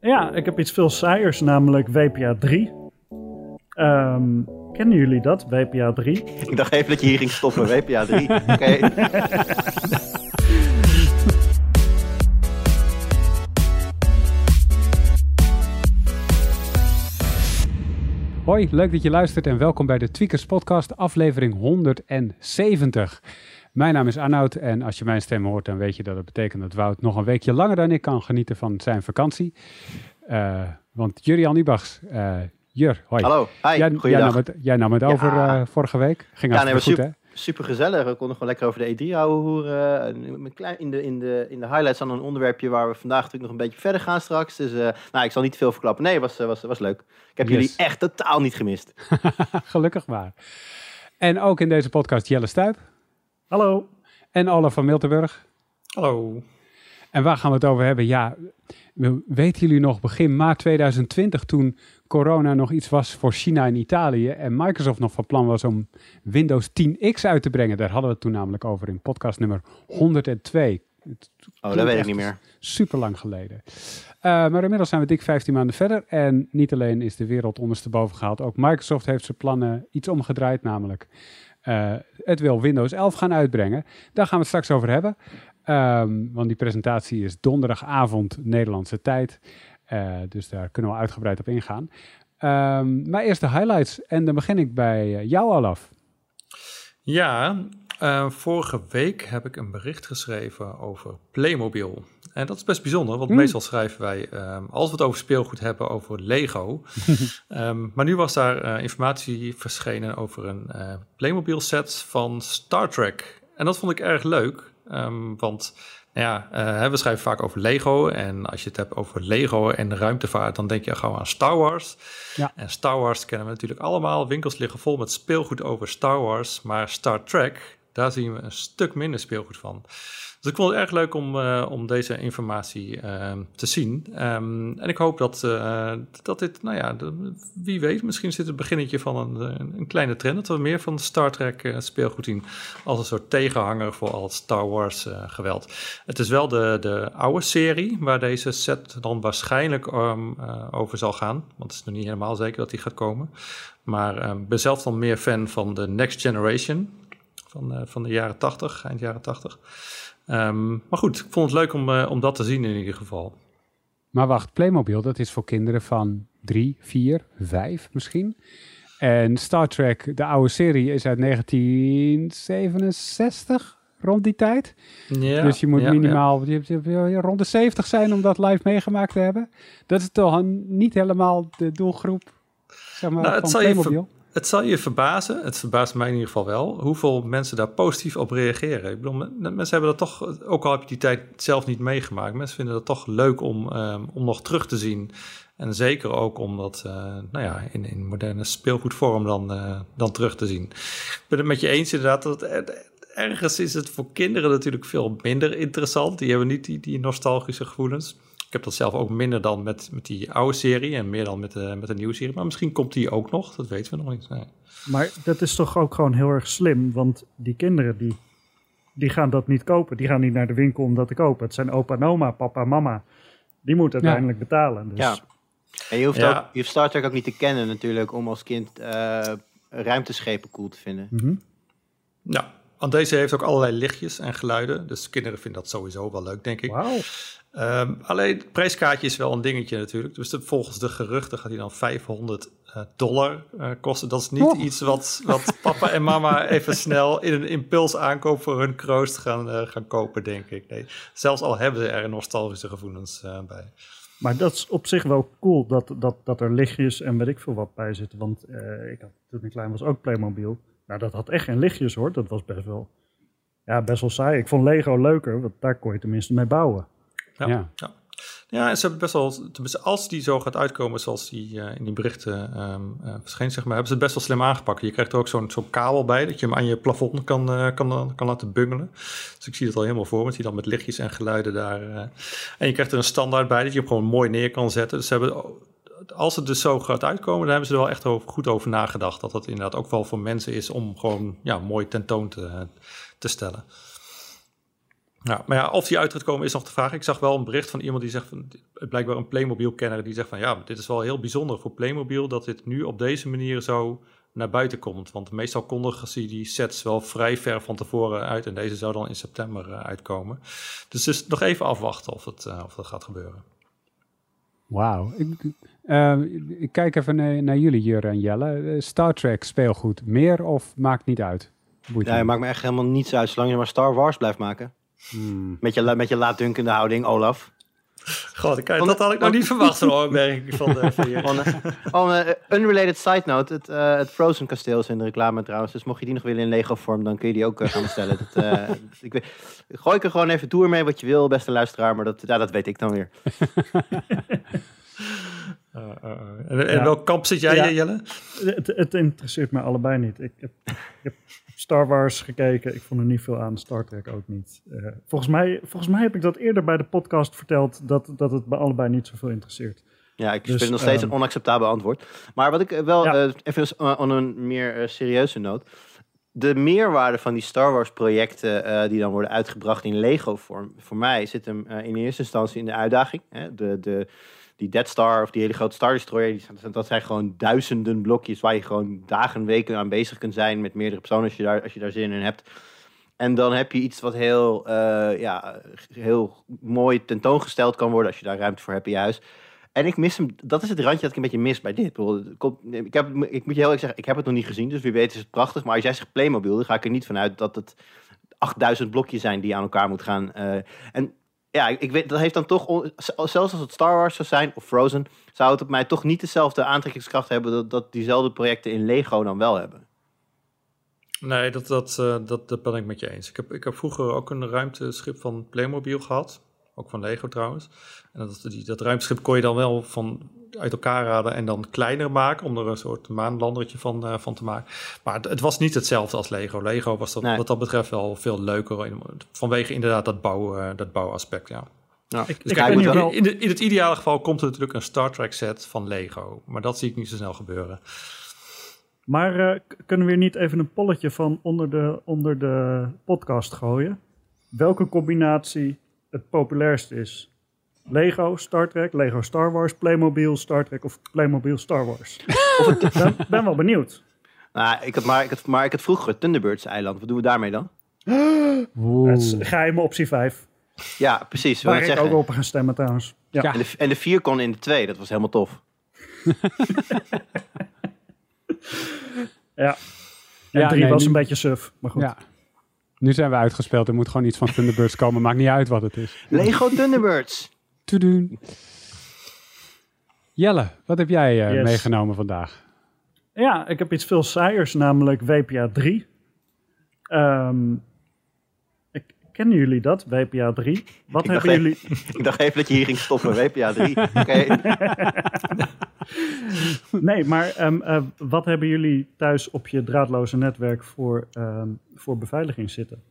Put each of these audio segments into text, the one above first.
Ja, ik heb iets veel saaiers, namelijk WPA 3. Ehm, kennen jullie dat, WPA 3? Ik dacht even dat je hier ging stoppen, WPA 3. Oké. Hoi, leuk dat je luistert en welkom bij de Tweakers Podcast, aflevering 170. Mijn naam is Arnoud en als je mijn stem hoort, dan weet je dat het betekent dat Wout nog een weekje langer dan ik kan genieten van zijn vakantie. Uh, want Jurian Ubachs, uh, Jur, hoi. Hallo, hi, jij, jij, nam het, jij nam het Ja. over uh, vorige week. Ging Ja, nee, goed, maar hè? super, super gezellig. We konden gewoon lekker over de E3 houden hoeren. In de, in, de, in de highlights dan een onderwerpje waar we vandaag natuurlijk nog een beetje verder gaan straks. Dus eh, nou, ik zal niet te veel verklappen. Nee, was, eh, was, was leuk. Ik heb Yes. jullie echt totaal niet gemist. Gelukkig maar. En ook in deze podcast Jelle Stuip Hallo. en Olaf van Miltenburg. Hallo. En waar gaan we het over hebben? Ja, we- weten jullie nog begin maart 2020 toen corona nog iets was voor China en Italië en Microsoft nog van plan was om Windows 10X uit te brengen? Daar hadden we het toen namelijk over in podcast nummer 102. Oh, dat weet ik niet meer. Super lang geleden. Eh, maar inmiddels zijn we dik 15 maanden verder. En niet alleen is de wereld ondersteboven gehaald. Ook Microsoft heeft zijn plannen iets omgedraaid. Namelijk, eh, het wil Windows 11 gaan uitbrengen. Daar gaan we het straks over hebben. Ehm, want die presentatie is donderdagavond Nederlandse tijd. Eh, dus daar kunnen we uitgebreid op ingaan. Ehm, maar eerst de highlights. En dan begin ik bij eh, jou, Olaf. Ja, vorige week heb ik een bericht geschreven over Playmobil. En dat is best bijzonder, want Hmm. meestal schrijven wij, ehm, als we het over speelgoed hebben, over Lego. Ehm, maar nu was daar eh, informatie verschenen over een eh, Playmobil set van Star Trek. En dat vond ik erg leuk, ehm, want nou ja, eh, we schrijven vaak over Lego. En als je het hebt over Lego en ruimtevaart, dan denk je gauw aan Star Wars. Ja. En Star Wars kennen we natuurlijk allemaal. Winkels liggen vol met speelgoed over Star Wars. Maar Star Trek, daar zien we een stuk minder speelgoed van. Dus ik vond het erg leuk om, eh, om deze informatie ehm, te zien. Ehm, en ik hoop dat, eh, dat dit, nou ja, wie weet, misschien zit het beginnetje van een, een kleine trend. Dat we meer van Star Trek eh, speelgoed zien als een soort tegenhanger voor al Star Wars geweld. Het is wel de, de oude serie waar deze set dan waarschijnlijk ehm, eh, over zal gaan. Want het is nog niet helemaal zeker dat die gaat komen. Maar ik ben zelf dan meer fan van de Next Generation van, eh, van de jaren 80, eind jaren 80. Ehm, maar goed, ik vond het leuk om, eh, om dat te zien in ieder geval. Maar wacht, Playmobil, dat is voor kinderen van drie, vier, vijf misschien. En Star Trek, de oude serie, is uit 1967, rond die tijd. Ja, dus je moet ja, minimaal je, je- je- rond de 70 zijn om dat live meegemaakt te hebben. Dat is toch een- niet helemaal de doelgroep zeg maar, Nou, van Playmobil. Het zal je verbazen, het verbaast mij in ieder geval wel, hoeveel mensen daar positief op reageren. Ik bedoel, men- mensen hebben dat toch, ook al heb je die tijd zelf niet meegemaakt, mensen vinden dat toch leuk om, ehm, om nog terug te zien. En zeker ook om dat eh, nou ja, in, in moderne speelgoedvorm dan, eh, dan terug te zien. Ik ben het met je eens inderdaad, dat ergens is het voor kinderen natuurlijk veel minder interessant. Die hebben niet die, die nostalgische gevoelens. Ik heb dat zelf ook minder dan met, met die oude serie en meer dan met de, met de nieuwe serie. Maar misschien komt die ook nog, dat weten we nog niet. Nee. Maar dat is toch ook gewoon heel erg slim, want die kinderen die, die gaan dat niet kopen. Die gaan niet naar de winkel om dat te kopen. Het zijn opa en oma, papa en mama. Die moeten Ja. uiteindelijk betalen. Dus Ja. En je hoeft, Ja. ook, je hoeft Star Trek ook niet te kennen natuurlijk om als kind eh, ruimteschepen cool te vinden. Mhm. Ja, want deze heeft ook allerlei lichtjes en geluiden. Dus kinderen vinden dat sowieso wel leuk, denk ik. Wauw. Ehm, alleen het prijskaartje is wel een dingetje natuurlijk. Dus de- volgens de geruchten gaat hij dan 500 eh, dollar eh, kosten. Dat is niet Oh. iets wat, wat papa en mama even snel in een impuls aankoop voor hun kroost gaan, eh, gaan kopen, denk ik. Nee, zelfs al hebben ze er nostalgische gevoelens bij. Maar dat is op zich wel cool dat, dat, dat er lichtjes en weet ik veel wat bij zitten. Want ik had toen ik klein was ook Playmobil. Nou, dat had echt geen lichtjes hoor. Dat was best wel, ja, best wel saai. Ik vond Lego leuker, want daar kon je tenminste mee bouwen. Ja. Ja. ja. Ja, en ze hebben best wel, tenminste, als die zo gaat uitkomen zoals die eh, in die berichten ehm eh, verscheen, zeg maar, hebben ze het best wel slim aangepakt. Je krijgt er ook zo'n zo'n kabel bij, dat je hem aan je plafond kan, eh, kan, kan laten bungelen. Dus ik zie het al helemaal voor me, zie dan met lichtjes en geluiden daar. eh. En je krijgt er een standaard bij, dat je hem gewoon mooi neer kan zetten. Dus ze hebben, als het dus zo gaat uitkomen, dan hebben ze er wel echt over, goed over nagedacht. Dat dat inderdaad ook wel voor mensen is om gewoon ja, mooi tentoon te, te stellen. Ja, maar ja, of die uit gaat komen is nog de vraag. Ik zag wel een bericht van iemand die zegt, van, blijkbaar een Playmobil-kenner, die zegt van ja, dit is wel heel bijzonder voor Playmobil dat dit nu op deze manier zo naar buiten komt. Want meestal kondigen ze die sets wel vrij ver van tevoren uit en deze zou dan in september uh, uitkomen. Dus dus nog even afwachten of het, uh, of dat gaat gebeuren. Wauw. Ik, uh, ik, kijk even naar, naar jullie, Jure en Jelle. Star Trek speelgoed, meer of maakt niet uit? Boeit ja, maakt me echt helemaal niets uit, zolang je maar Star Wars blijft maken. Hmm. Met, je, met je laatdunkende houding, Olaf. God, ik, dat had ik nog niet verwacht, zo'n opmerking van de van On, uh, unrelated side note, het, uh, het Frozen kasteel is in de reclame trouwens. Dus mocht je die nog willen in Lego vorm, dan kun je die ook uh, gaan bestellen. ik, gooi ik er gewoon even door mee wat je wil, beste luisteraar. Maar dat, ja, dat weet ik dan weer. en, en welk kamp zit jij, ja, Jelle? Het, het, interesseert me allebei niet. Ik heb, ik heb Star Wars gekeken. Ik vond er niet veel aan. Star Trek ook niet. Uh, volgens, mij, volgens mij heb ik dat eerder bij de podcast verteld. Dat, dat het bij allebei niet zoveel interesseert. Ja, ik dus, vind nog steeds um, een onacceptabel antwoord. Maar wat ik wel, ja. uh, even on een meer serieuze noot. De meerwaarde van die Star Wars projecten die dan worden uitgebracht in Lego vorm. Voor mij zit hem in eerste instantie in de uitdaging. Hè? De, de, die Dead Star of die hele grote Star Destroyer, die, dat zijn gewoon duizenden blokjes waar je gewoon dagen, weken aan bezig kunt zijn met meerdere personen als je daar, als je daar zin in hebt. En dan heb je iets wat heel, uh, ja, heel mooi tentoongesteld kan worden als je daar ruimte voor hebt in je huis. En ik mis hem, dat is het randje dat ik een beetje mis bij dit. Ik, heb, ik moet je heel eerlijk zeggen, ik heb het nog niet gezien, dus wie weet is het prachtig. Maar als jij zegt Playmobil, dan ga ik er niet vanuit dat het 8000 blokjes zijn die aan elkaar moet gaan. Uh, en ja, ik weet, dat heeft dan toch, zelfs als het Star Wars zou zijn of Frozen, zou het op mij toch niet dezelfde aantrekkingskracht hebben dat, diezelfde projecten in Lego dan wel hebben. Nee, dat, dat, uh, dat, dat ben ik met je eens. Ik heb, ik heb vroeger ook een ruimteschip van Playmobil gehad. Ook van Lego trouwens. En dat, die, dat ruimteschip kon je dan wel van uit elkaar raden en dan kleiner maken. Om er een soort maanlandertje van, uh, van te maken. Maar het, het, was niet hetzelfde als Lego. Lego was dat, nee. wat dat betreft wel veel leuker. Vanwege inderdaad dat, bouw, uh, dat bouwaspect, ja. Ja, ik, dus ik kijk, in, in, de, in, het ideale geval komt er natuurlijk een Star Trek set van Lego. Maar dat zie ik niet zo snel gebeuren. Maar uh, kunnen we hier niet even een polletje van onder de, onder de podcast gooien? Welke combinatie het populairst is? Lego, Star Trek, Lego Star Wars, Playmobil, Star Trek of Playmobil Star Wars? of het, ben, ben wel benieuwd. Nou, ik had maar, ik had, maar ik had vroeger Thunderbirds eiland. Wat doen we daarmee dan? Het is geheime optie 5. Ja, precies. Waar ik zeggen. ook op gaan stemmen trouwens. Ja. ja. En, de, en de 4 kon in de 2. Dat was helemaal tof. ja. En ja, 3 nee, was nu, een beetje suf, maar goed. Ja. Nu zijn we uitgespeeld. Er moet gewoon iets van Thunderbirds komen. Maakt niet uit wat het is. Lego Thunderbirds. Te doen. Jelle, wat heb jij uh, yes. meegenomen vandaag? Ja, ik heb iets veel saaiers, namelijk WPA 3. Um, ik, kennen jullie dat, WPA 3? Wat ik hebben jullie... Even, ik dacht even dat je hier ging stoppen, WPA 3. Okay. Nee, maar um, uh, wat hebben jullie thuis op je draadloze netwerk voor, um, voor beveiliging zitten?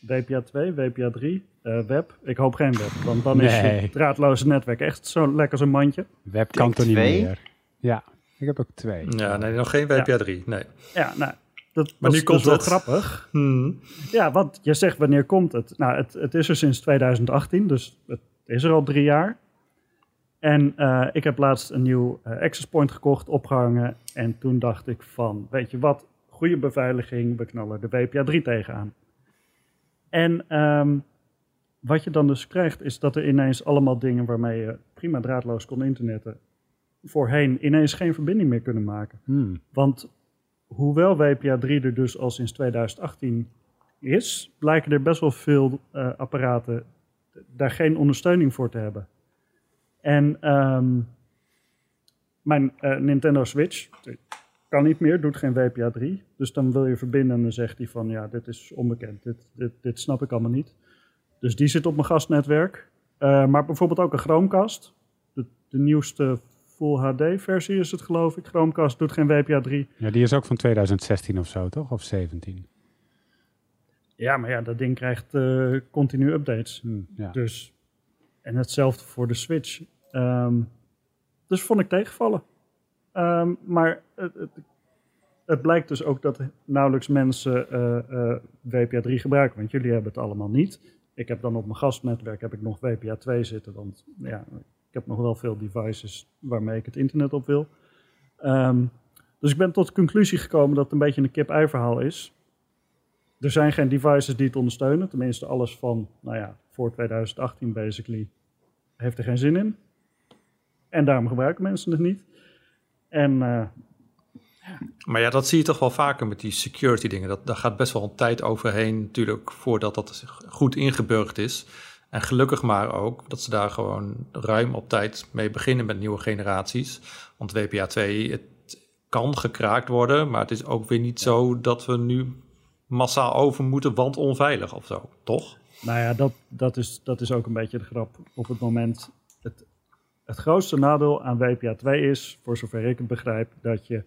WPA 2, WPA 3, uh, web. Ik hoop geen web, want dan nee. is het draadloze netwerk echt zo lekker als een mandje. Web kan toch niet meer? Ja, ik heb ook twee. Ja, nee, nog geen WPA 3, ja. nee. Ja, nou, dat, maar nu komt dus het. wel grappig. Hmm. Ja, want je zegt wanneer komt het? Nou, het, het is er sinds 2018, dus het is er al drie jaar. En uh, ik heb laatst een nieuw uh, access point gekocht, opgehangen. En toen dacht ik van, weet je wat, goede beveiliging, we knallen de WPA 3 tegenaan. En um, wat je dan dus krijgt, is dat er ineens allemaal dingen waarmee je prima draadloos kon internetten, voorheen ineens geen verbinding meer kunnen maken. Hmm. Want hoewel WPA 3 er dus al sinds 2018 is, blijken er best wel veel uh, apparaten daar geen ondersteuning voor te hebben. En um, mijn uh, Nintendo Switch kan niet meer, doet geen WPA 3. Dus dan wil je verbinden en dan zegt hij van ja, dit is onbekend, dit, dit, dit snap ik allemaal niet. Dus die zit op mijn gastnetwerk. Uh, maar bijvoorbeeld ook een Chromecast. De, de nieuwste Full HD versie is het geloof ik. Chromecast doet geen WPA 3. Ja, die is ook van 2016 of zo, toch? Of 17? Ja, maar ja, dat ding krijgt uh, continu updates. Hmm, ja. Dus, en hetzelfde voor de Switch. Um, dus vond ik tegenvallen. Um, maar het, het, het, blijkt dus ook dat nauwelijks mensen uh, uh, WPA 3 gebruiken. Want jullie hebben het allemaal niet ik heb dan op mijn gastnetwerk heb ik nog WPA 2 zitten, want ja, ik heb nog wel veel devices waarmee ik het internet op wil. Ehm, dus ik ben tot de conclusie gekomen dat het een beetje een kip-ei verhaal is. Er zijn geen devices die het ondersteunen. Tenminste, alles van, nou ja, voor 2018 basically heeft er geen zin in. En daarom gebruiken mensen het niet. En, uh, maar ja, dat zie je toch wel vaker met die security dingen. Dat, daar gaat best wel een tijd overheen natuurlijk voordat dat goed ingeburgd is. En gelukkig maar ook dat ze daar gewoon ruim op tijd mee beginnen met nieuwe generaties. Want WPA 2, het kan gekraakt worden, maar het is ook weer niet zo dat we nu massaal over moeten, want onveilig of zo, toch? Nou ja, dat, dat, is, dat is ook een beetje de grap. Op het moment, het, het grootste nadeel aan WPA 2 is, voor zover ik het begrijp, dat je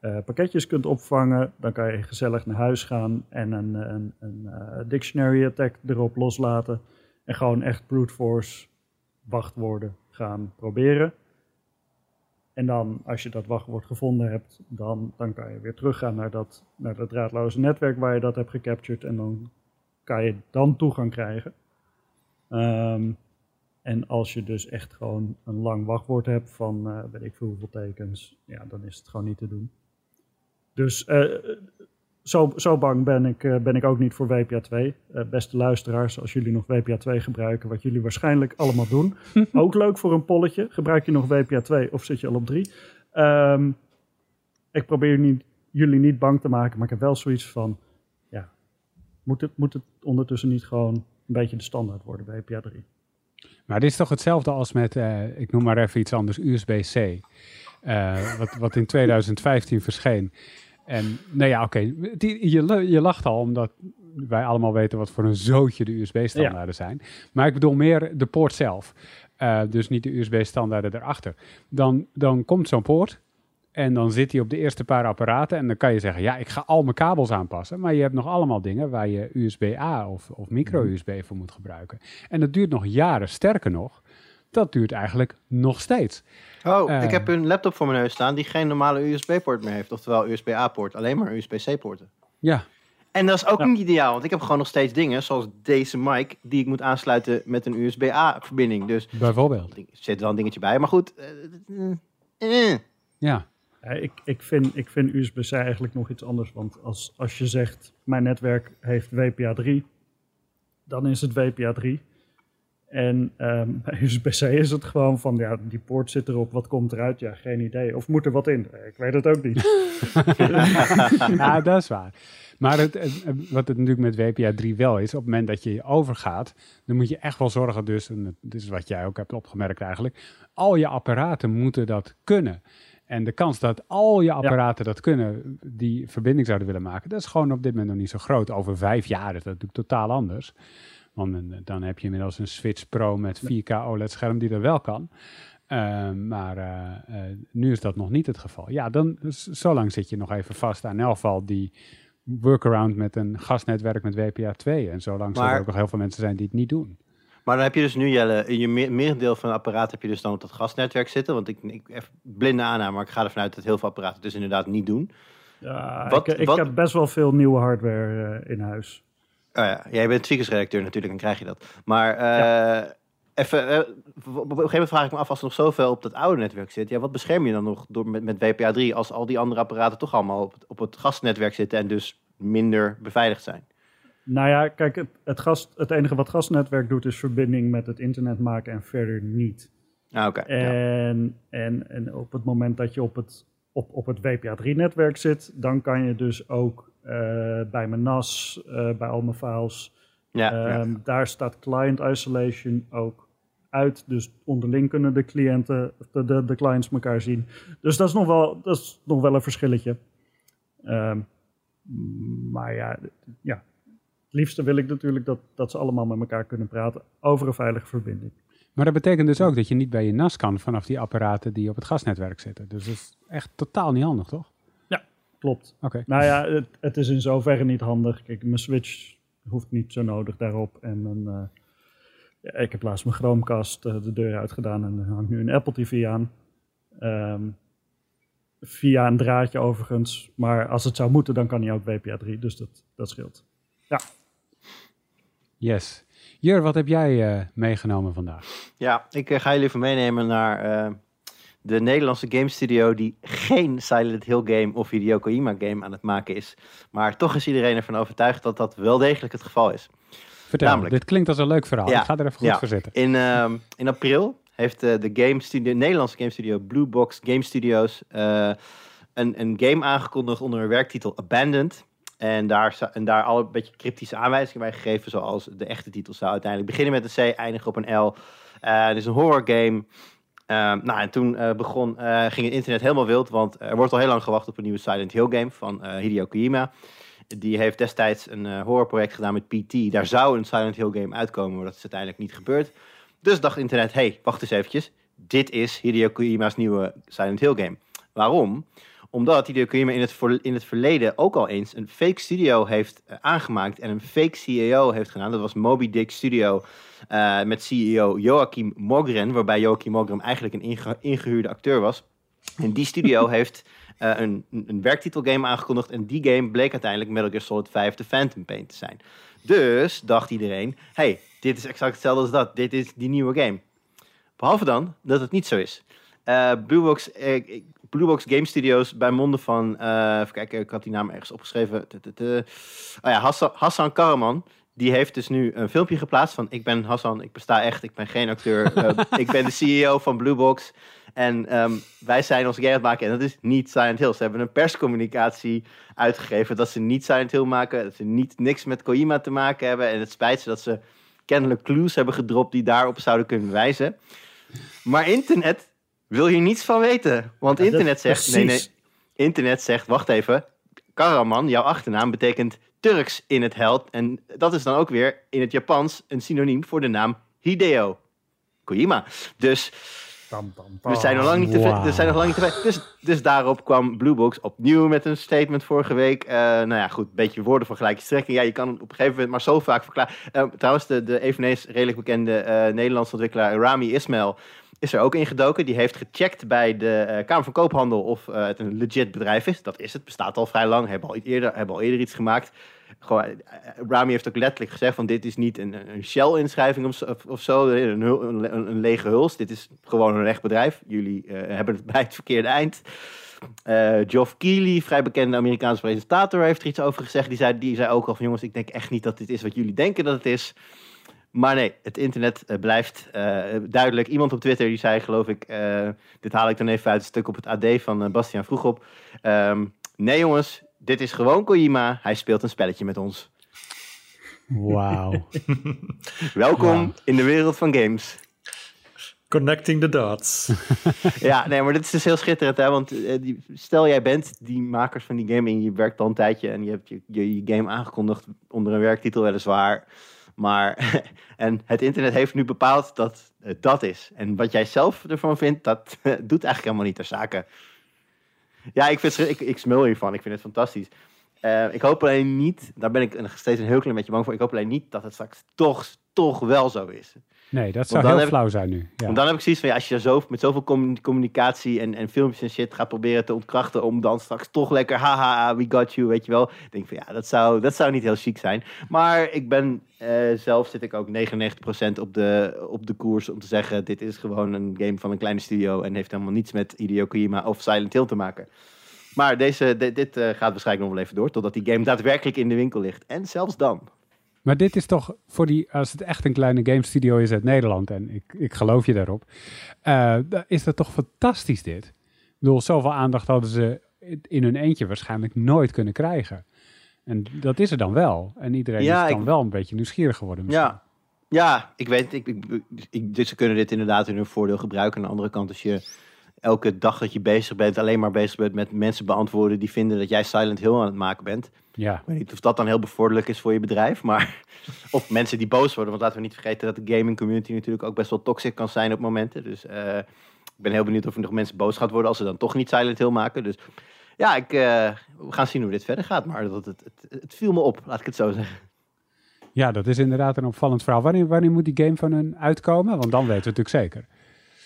uh, pakketjes kunt opvangen. Dan kan je gezellig naar huis gaan en een, een, een uh, dictionary attack erop loslaten. En gewoon echt brute force wachtwoorden gaan proberen. En dan, als je dat wachtwoord gevonden hebt, dan, dan kan je weer teruggaan naar dat, naar dat draadloze netwerk waar je dat hebt gecaptured. En dan kan je dan toegang krijgen. Ehm, en als je dus echt gewoon een lang wachtwoord hebt van uh, weet ik veel hoeveel tekens, ja, dan is het gewoon niet te doen. Dus uh, zo, zo bang ben ik, uh, ben ik ook niet voor WPA 2. beste luisteraars, als jullie nog WPA 2 gebruiken, wat jullie waarschijnlijk allemaal doen. ook leuk voor een polletje. Gebruik je nog WPA 2 of zit je al op 3? Um, ehm, ik probeer niet, jullie niet bang te maken, maar ik heb wel zoiets van, ja, moet het, moet het ondertussen niet gewoon een beetje de standaard worden, WPA 3? Maar dit is toch hetzelfde als met, uh, ik noem maar even iets anders, USB-C. Uh, wat, wat in 2015 verscheen. En nou ja, oké, okay. je, je lacht al omdat wij allemaal weten wat voor een zootje de USB-standaarden zijn. Maar ik bedoel meer de poort zelf. Uh, dus niet de USB-standaarden erachter. Dan, dan komt zo'n poort en dan zit hij op de eerste paar apparaten. En dan kan je zeggen, ja, ik ga al mijn kabels aanpassen. Maar je hebt nog allemaal dingen waar je USB-A of, of micro-USB voor moet gebruiken. En dat duurt nog jaren. Sterker nog, dat duurt eigenlijk nog steeds. Oh, ik heb een laptop voor mijn neus staan die geen normale USB-poort meer heeft. Oftewel USB-A-poort, alleen maar USB-C-poorten. Ja. En dat is ook niet ideaal, want ik heb gewoon nog steeds dingen, zoals deze mic, die ik moet aansluiten met een USB-A-verbinding. Dus Bijvoorbeeld. Er zit wel een dingetje bij, maar goed. Uh, uh. Ja. ik, ik, vind, ik vind USB-C eigenlijk nog iets anders. Want als, als je zegt, mijn netwerk heeft WPA 3, dan is het WPA 3. En um, bij USB-C is het gewoon van, ja, die poort zit erop, wat komt eruit? Ja, geen idee. Of moet er wat in? Ik weet het ook niet. ja, dat is waar. Maar het, wat het natuurlijk met WPA 3 wel is, op het moment dat je overgaat, dan moet je echt wel zorgen, dus, en dit is wat jij ook hebt opgemerkt eigenlijk, al je apparaten moeten dat kunnen. En de kans dat al je apparaten dat kunnen, die verbinding zouden willen maken, dat is gewoon op dit moment nog niet zo groot. Over vijf jaar is dat natuurlijk totaal anders. Want eh, dan heb je inmiddels een Switch Pro met 4K OLED-scherm die er wel kan. Uh, maar uh, nu is dat nog niet het geval. Ja, dan zo lang zit je nog even vast aan elk geval die workaround met een gasnetwerk met WPA 2. En zo lang zullen er ook nog heel veel mensen zijn die het niet doen. Maar dan heb je dus nu, Jelle, in je merendeel van het apparaat heb je dus dan op dat gasnetwerk zitten. Want ik, ik even blinde aanname, maar ik ga ervan uit dat heel veel apparaten dus inderdaad niet doen. Ja, wat, ik, ik heb best wel veel nieuwe hardware in huis. Oh ja, jij bent tweakersredacteur natuurlijk, dan krijg je dat. Maar uh, even, uh, op een gegeven moment vraag ik me af, als er nog zoveel op dat oude netwerk zit, ja, wat bescherm je dan nog door, met, met WPA 3 als al die andere apparaten toch allemaal op, op het gasnetwerk zitten en dus minder beveiligd zijn? Nou ja, kijk, het, het, gas, het enige wat gasnetwerk doet is verbinding met het internet maken en verder niet. Ah, oké. en, ja. en, en op het moment dat je op het, op, op het WPA3-netwerk zit, dan kan je dus ook eh, bij mijn NAS, eh, bij al mijn files. Ja, um, Daar staat client isolation ook uit. Dus onderling kunnen de cliënten, de, de, de, clients elkaar zien. Dus dat is nog wel, dat is nog wel een verschilletje. Um, maar ja, ja, het liefste wil ik natuurlijk dat, dat ze allemaal met elkaar kunnen praten over een veilige verbinding. Maar dat betekent dus ook dat je niet bij je NAS kan vanaf die apparaten die op het gasnetwerk zitten. Dus dat is echt totaal niet handig, toch? Klopt. Oké. Nou ja, het, het, is in zoverre niet handig. Kijk, mijn Switch hoeft niet zo nodig daarop. En mijn, uh, ja, ik heb laatst mijn Chromecast uh, de deur uitgedaan en er hangt nu een Apple TV aan. Um, via een draadje overigens. Maar als het zou moeten, dan kan hij ook WPA 3. Dus dat, dat scheelt. Ja. Yes. Jur, wat heb jij meegenomen vandaag? Ja, ik ga jullie even meenemen naar de Nederlandse game studio die geen Silent Hill game of Hideo Kojima game aan het maken is. Maar toch is iedereen ervan overtuigd dat dat wel degelijk het geval is. Vertel, Namelijk, dit klinkt als een leuk verhaal. Ja, ik ga er even goed voor zitten. In, uh, in april heeft uh, de, game studio, Nederlandse game studio Blue Box Game Studios uh, een, een game aangekondigd onder een werktitel Abandoned. En daar, en daar al een beetje cryptische aanwijzingen bij gegeven, zoals de echte titel zou uiteindelijk beginnen met een C, eindigen op een L. Uh, het is een horror game. Uh, nou, en toen uh, begon, uh, ging het internet helemaal wild, want er wordt al heel lang gewacht op een nieuwe Silent Hill game van Hideo Kojima. Die heeft destijds een horrorproject gedaan met PT. Daar zou een Silent Hill game uitkomen, maar dat is uiteindelijk niet gebeurd. Dus dacht internet, hey, wacht eens eventjes. Dit is Hideo Kojima's nieuwe Silent Hill game. Waarom? Omdat Hideo in het, in het verleden ook al eens een fake studio heeft aangemaakt en een fake CEO heeft gedaan. Dat was Moby Dick Studio. Uh, met CEO Joachim Mogren, waarbij Joachim Mogren eigenlijk een ingehuurde acteur was. En die studio heeft uh, een, een werktitelgame aangekondigd en die game bleek uiteindelijk Metal Gear Solid 5 The Phantom Pain te zijn. Dus dacht iedereen, hey, dit is exact hetzelfde als dat, dit is die nieuwe game. Behalve dan dat het niet zo is. Uh, Bluebox, Bluebox Game Studios bij monden van, even kijken, ik had die naam ergens opgeschreven. Oh ja, Hassan, Hassan Karaman, die heeft dus nu een filmpje geplaatst van ik ben Hassan, ik besta echt, ik ben geen acteur. uh, ik ben de CEO van Bluebox. En um, wij zijn ons game aan het maken en dat is niet Silent Hill. Ze hebben een perscommunicatie uitgegeven dat ze niet Silent Hill maken. Dat ze niet niks met Kojima te maken hebben. En het spijt ze dat ze kennelijk clues hebben gedropt die daarop zouden kunnen wijzen. Maar internet wil hier niets van weten. Want internet zegt, nee nee, internet zegt, wacht even. Karaman, jouw achternaam betekent Turks in het held. En dat is dan ook weer in het Japans een synoniem voor de naam Hideo Kojima. Dus we zijn nog lang niet te we zijn nog lang niet te dus, dus daarop kwam Bluebox opnieuw met een statement vorige week. Uh, nou ja, goed, een beetje woorden van gelijke strekking. Ja, je kan op een gegeven moment maar zo vaak verklaren. Uh, trouwens, de, de eveneens redelijk bekende uh, Nederlandse ontwikkelaar Rami Ismail is er ook ingedoken. Die heeft gecheckt bij de Kamer van Koophandel of het een legit bedrijf is. Dat is het, bestaat al vrij lang. Hebben al eerder, hebben al eerder iets gemaakt gewoon, eh, Rami heeft ook letterlijk gezegd van dit is niet een, een Shell-inschrijving of, of, zo, een, een, een, lege huls. Dit is gewoon een recht bedrijf. Jullie hebben het bij het verkeerde eind. Geoff Keighley, vrij bekende Amerikaanse presentator, heeft er iets over gezegd. Die zei, die zei ook al van jongens, ik denk echt niet dat dit is wat jullie denken dat het is. Maar nee, het internet uh, blijft uh, duidelijk. Iemand op Twitter die zei, geloof ik, dit haal ik dan even uit het stuk op het AD van Bastiaan Vroegop. Um, nee jongens, dit is gewoon Kojima. Hij speelt een spelletje met ons. Wauw. Welkom in de wereld van games. Connecting the dots. ja, nee, maar dit is dus heel schitterend, hè? Want uh, die, stel jij bent die makers van die game en je werkt al een tijdje en je hebt je, je, game aangekondigd onder een werktitel weliswaar. Maar, en het internet heeft nu bepaald dat het dat is. En wat jij zelf ervan vindt, dat doet eigenlijk helemaal niet ter zake. Ja, ik, vind, ik, ik smul hiervan. Ik vind het fantastisch. Uh, ik hoop alleen niet, daar ben ik steeds een heel klein beetje bang voor. Ik hoop alleen niet dat het straks toch, toch wel zo is. Nee, dat zou heel flauw zijn nu. Ja. Want dan heb ik zoiets van, ja, als je zo, met zoveel communicatie en, en filmpjes en shit gaat proberen te ontkrachten om dan straks toch lekker, haha, we got you, weet je wel. Ik denk van, ja, dat zou, dat zou niet heel chic zijn. Maar ik ben, uh, zelf zit ik ook 99% op de, op de koers om te zeggen, dit is gewoon een game van een kleine studio en heeft helemaal niets met Hideo Kojima of Silent Hill te maken. Maar deze, dit, dit uh, gaat waarschijnlijk nog wel even door, totdat die game daadwerkelijk in de winkel ligt. En zelfs dan. Maar dit is toch voor die, als het echt een kleine game studio is uit Nederland, en ik, ik geloof je daarop, uh, is dat toch fantastisch dit. Ik bedoel, zoveel aandacht hadden ze in hun eentje waarschijnlijk nooit kunnen krijgen. En dat is er dan wel. En iedereen is dan wel een beetje nieuwsgierig geworden. Misschien. Ja. ja, ik weet, ik, ik, ik, dus ze kunnen dit inderdaad in hun voordeel gebruiken. Aan de andere kant, als je elke dag dat je bezig bent, alleen maar bezig bent met mensen beantwoorden die vinden dat jij Silent Hill aan het maken bent. Ja. Ik weet niet of dat dan heel bevorderlijk is voor je bedrijf, maar. Of mensen die boos worden. Want laten we niet vergeten dat de gaming community natuurlijk ook best wel toxic kan zijn op momenten. Dus uh, ik ben heel benieuwd of er nog mensen boos gaat worden als ze dan toch niet Silent Hill maken. Dus ja, ik, uh, we gaan zien hoe dit verder gaat. Maar dat, het, het, het, viel me op, laat ik het zo zeggen. Ja, dat is inderdaad een opvallend verhaal. Wanneer, wanneer moet die game van hun uitkomen? Want dan weten we natuurlijk zeker.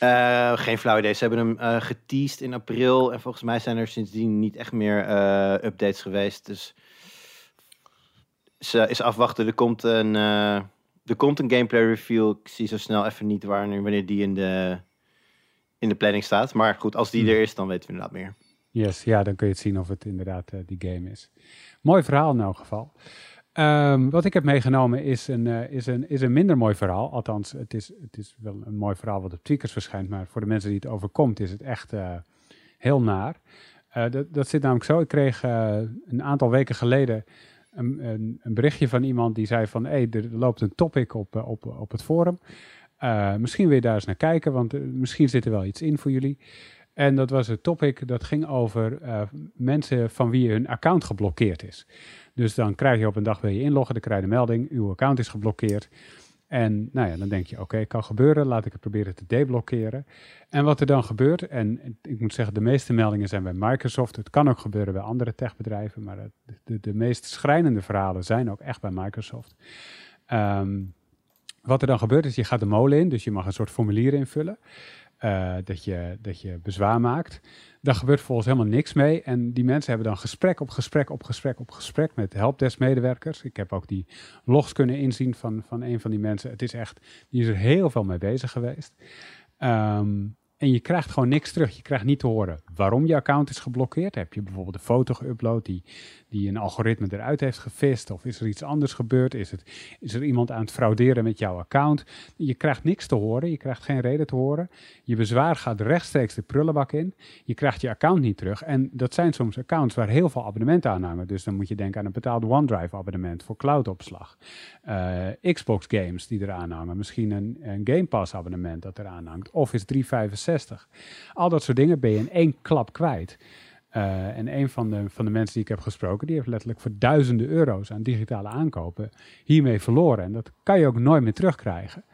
Uh, geen flauw idee. Ze hebben hem uh, geteased in april. En volgens mij zijn er sindsdien niet echt meer uh, updates geweest. Dus ze is afwachten. Er komt een, er er komt een gameplay review. Ik zie zo snel even niet wanneer, wanneer die in de, in de planning staat. Maar goed, als die hmm. er is, dan weten we inderdaad meer. Yes, ja, dan kun je het zien of het inderdaad die game is. Mooi verhaal in elk geval. Um, wat ik heb meegenomen is een, uh, is, een, is een minder mooi verhaal. Althans, het is, het is wel een mooi verhaal wat op Tweakers verschijnt. Maar voor de mensen die het overkomt, is het echt uh, heel naar. dat, dat zit namelijk zo. Ik kreeg een aantal weken geleden een, een, een, berichtje van iemand die zei van... hé, hey, er loopt een topic op, op, op het forum. misschien wil je daar eens naar kijken, want misschien zit er wel iets in voor jullie. En dat was een topic dat ging over mensen van wie hun account geblokkeerd is. Dus dan krijg je op een dag wil je inloggen, dan krijg je de melding, uw account is geblokkeerd. En nou ja, dan denk je, oké, kan gebeuren, laat ik het proberen te deblokkeren. En wat er dan gebeurt, en ik moet zeggen, de meeste meldingen zijn bij Microsoft. Het kan ook gebeuren bij andere techbedrijven, maar de, de, de meest schrijnende verhalen zijn ook echt bij Microsoft. Um, wat er dan gebeurt is, je gaat de molen in, dus je mag een soort formulier invullen. Uh, dat, je, dat je bezwaar maakt. Daar gebeurt volgens helemaal niks mee. En die mensen hebben dan gesprek op gesprek op gesprek op gesprek met helpdesk-medewerkers. Ik heb ook die logs kunnen inzien van, van een van die mensen. Het is echt, die is er heel veel mee bezig geweest. Um, en je krijgt gewoon niks terug. Je krijgt niet te horen waarom je account is geblokkeerd. Heb je bijvoorbeeld een foto geüpload die, die een algoritme eruit heeft gevist? Of is er iets anders gebeurd? Is, het, is er iemand aan het frauderen met jouw account? Je krijgt niks te horen. Je krijgt geen reden te horen. Je bezwaar gaat rechtstreeks de prullenbak in. Je krijgt je account niet terug. En dat zijn soms accounts waar heel veel abonnementen aan hangen. Dus dan moet je denken aan een betaald OneDrive abonnement voor cloudopslag. Uh, Xbox games die eraan hangen. Misschien een, een Game Pass abonnement dat eraan hangt. Office 365 al dat soort dingen ben je in één klap kwijt. Uh, en een van de, van de mensen die ik heb gesproken, die heeft letterlijk voor duizenden euro's aan digitale aankopen hiermee verloren. En dat kan je ook nooit meer terugkrijgen.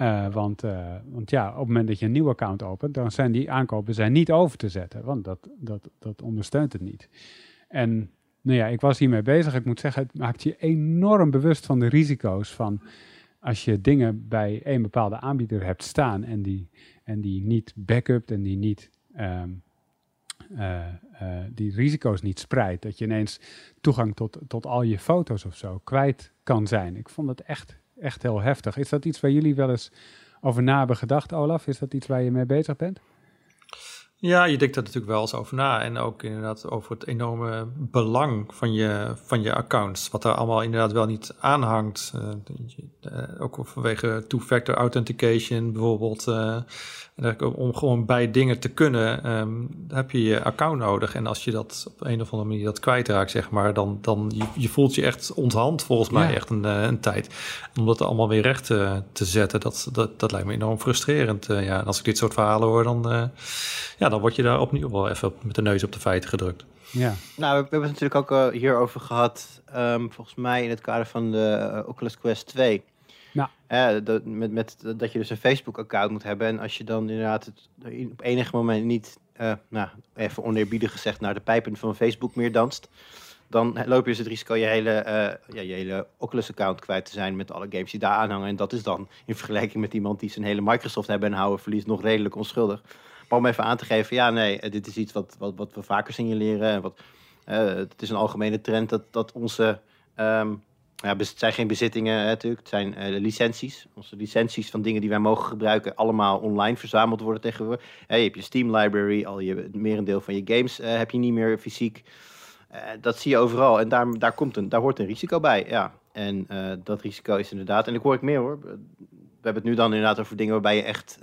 Uh, want, uh, want ja, op het moment dat je een nieuw account opent, dan zijn die aankopen zijn niet over te zetten. Want dat, dat, dat ondersteunt het niet. En nou ja, ik was hiermee bezig. Ik moet zeggen, het maakt je enorm bewust van de risico's van als je dingen bij een bepaalde aanbieder hebt staan en die, en die niet backupt en die niet um, uh, uh, die risico's niet spreidt, dat je ineens toegang tot, tot al je foto's of zo kwijt kan zijn. Ik vond het echt, echt heel heftig. Is dat iets waar jullie wel eens over na hebben gedacht, Olaf? Is dat iets waar je mee bezig bent? Ja, je denkt er natuurlijk wel eens over na. En ook inderdaad over het enorme belang van je, van je accounts. Wat daar allemaal inderdaad wel niet aanhangt. Uh, uh, ook vanwege two-factor authentication bijvoorbeeld. Uh, om gewoon bij dingen te kunnen, um, heb je je account nodig. En als je dat op een of andere manier dat kwijtraakt, zeg maar, dan, dan je, je voelt je echt onthand volgens mij echt een, een tijd. Om dat allemaal weer recht te, te zetten, dat, dat, dat lijkt me enorm frustrerend. ja, en als ik dit soort verhalen hoor, dan ja, dan word je daar opnieuw wel even met de neus op de feiten gedrukt. Ja. Nou, we, hebben het natuurlijk ook uh, hierover gehad, um, volgens mij in het kader van de uh, Oculus Quest 2. Ja. Uh, dat, met, met, dat je dus een Facebook-account moet hebben. En als je dan inderdaad het, op enig moment niet, nou, even oneerbiedig gezegd, naar de pijpen van Facebook meer danst, dan loop je dus het risico je hele, ja, je hele Oculus-account kwijt te zijn met alle games die daar aanhangen. En dat is dan in vergelijking met iemand die zijn hele Microsoft hebben en houden verlies nog redelijk onschuldig. Om even aan te geven, ja, nee, eh, dit is iets wat, wat, wat we vaker signaleren. Wat, uh, het is een algemene trend dat, dat onze. Um, ja, het zijn geen bezittingen hè, natuurlijk, het zijn uh, licenties. Onze licenties van dingen die wij mogen gebruiken, allemaal online verzameld worden tegenwoordig. je hebt je Steam library, al je merendeel van je games heb je niet meer fysiek. Dat zie je overal en daar, daar, komt een, daar hoort een risico bij. Ja. En dat risico is inderdaad, en ik hoor ik meer hoor. We hebben het nu dan inderdaad over dingen waarbij je echt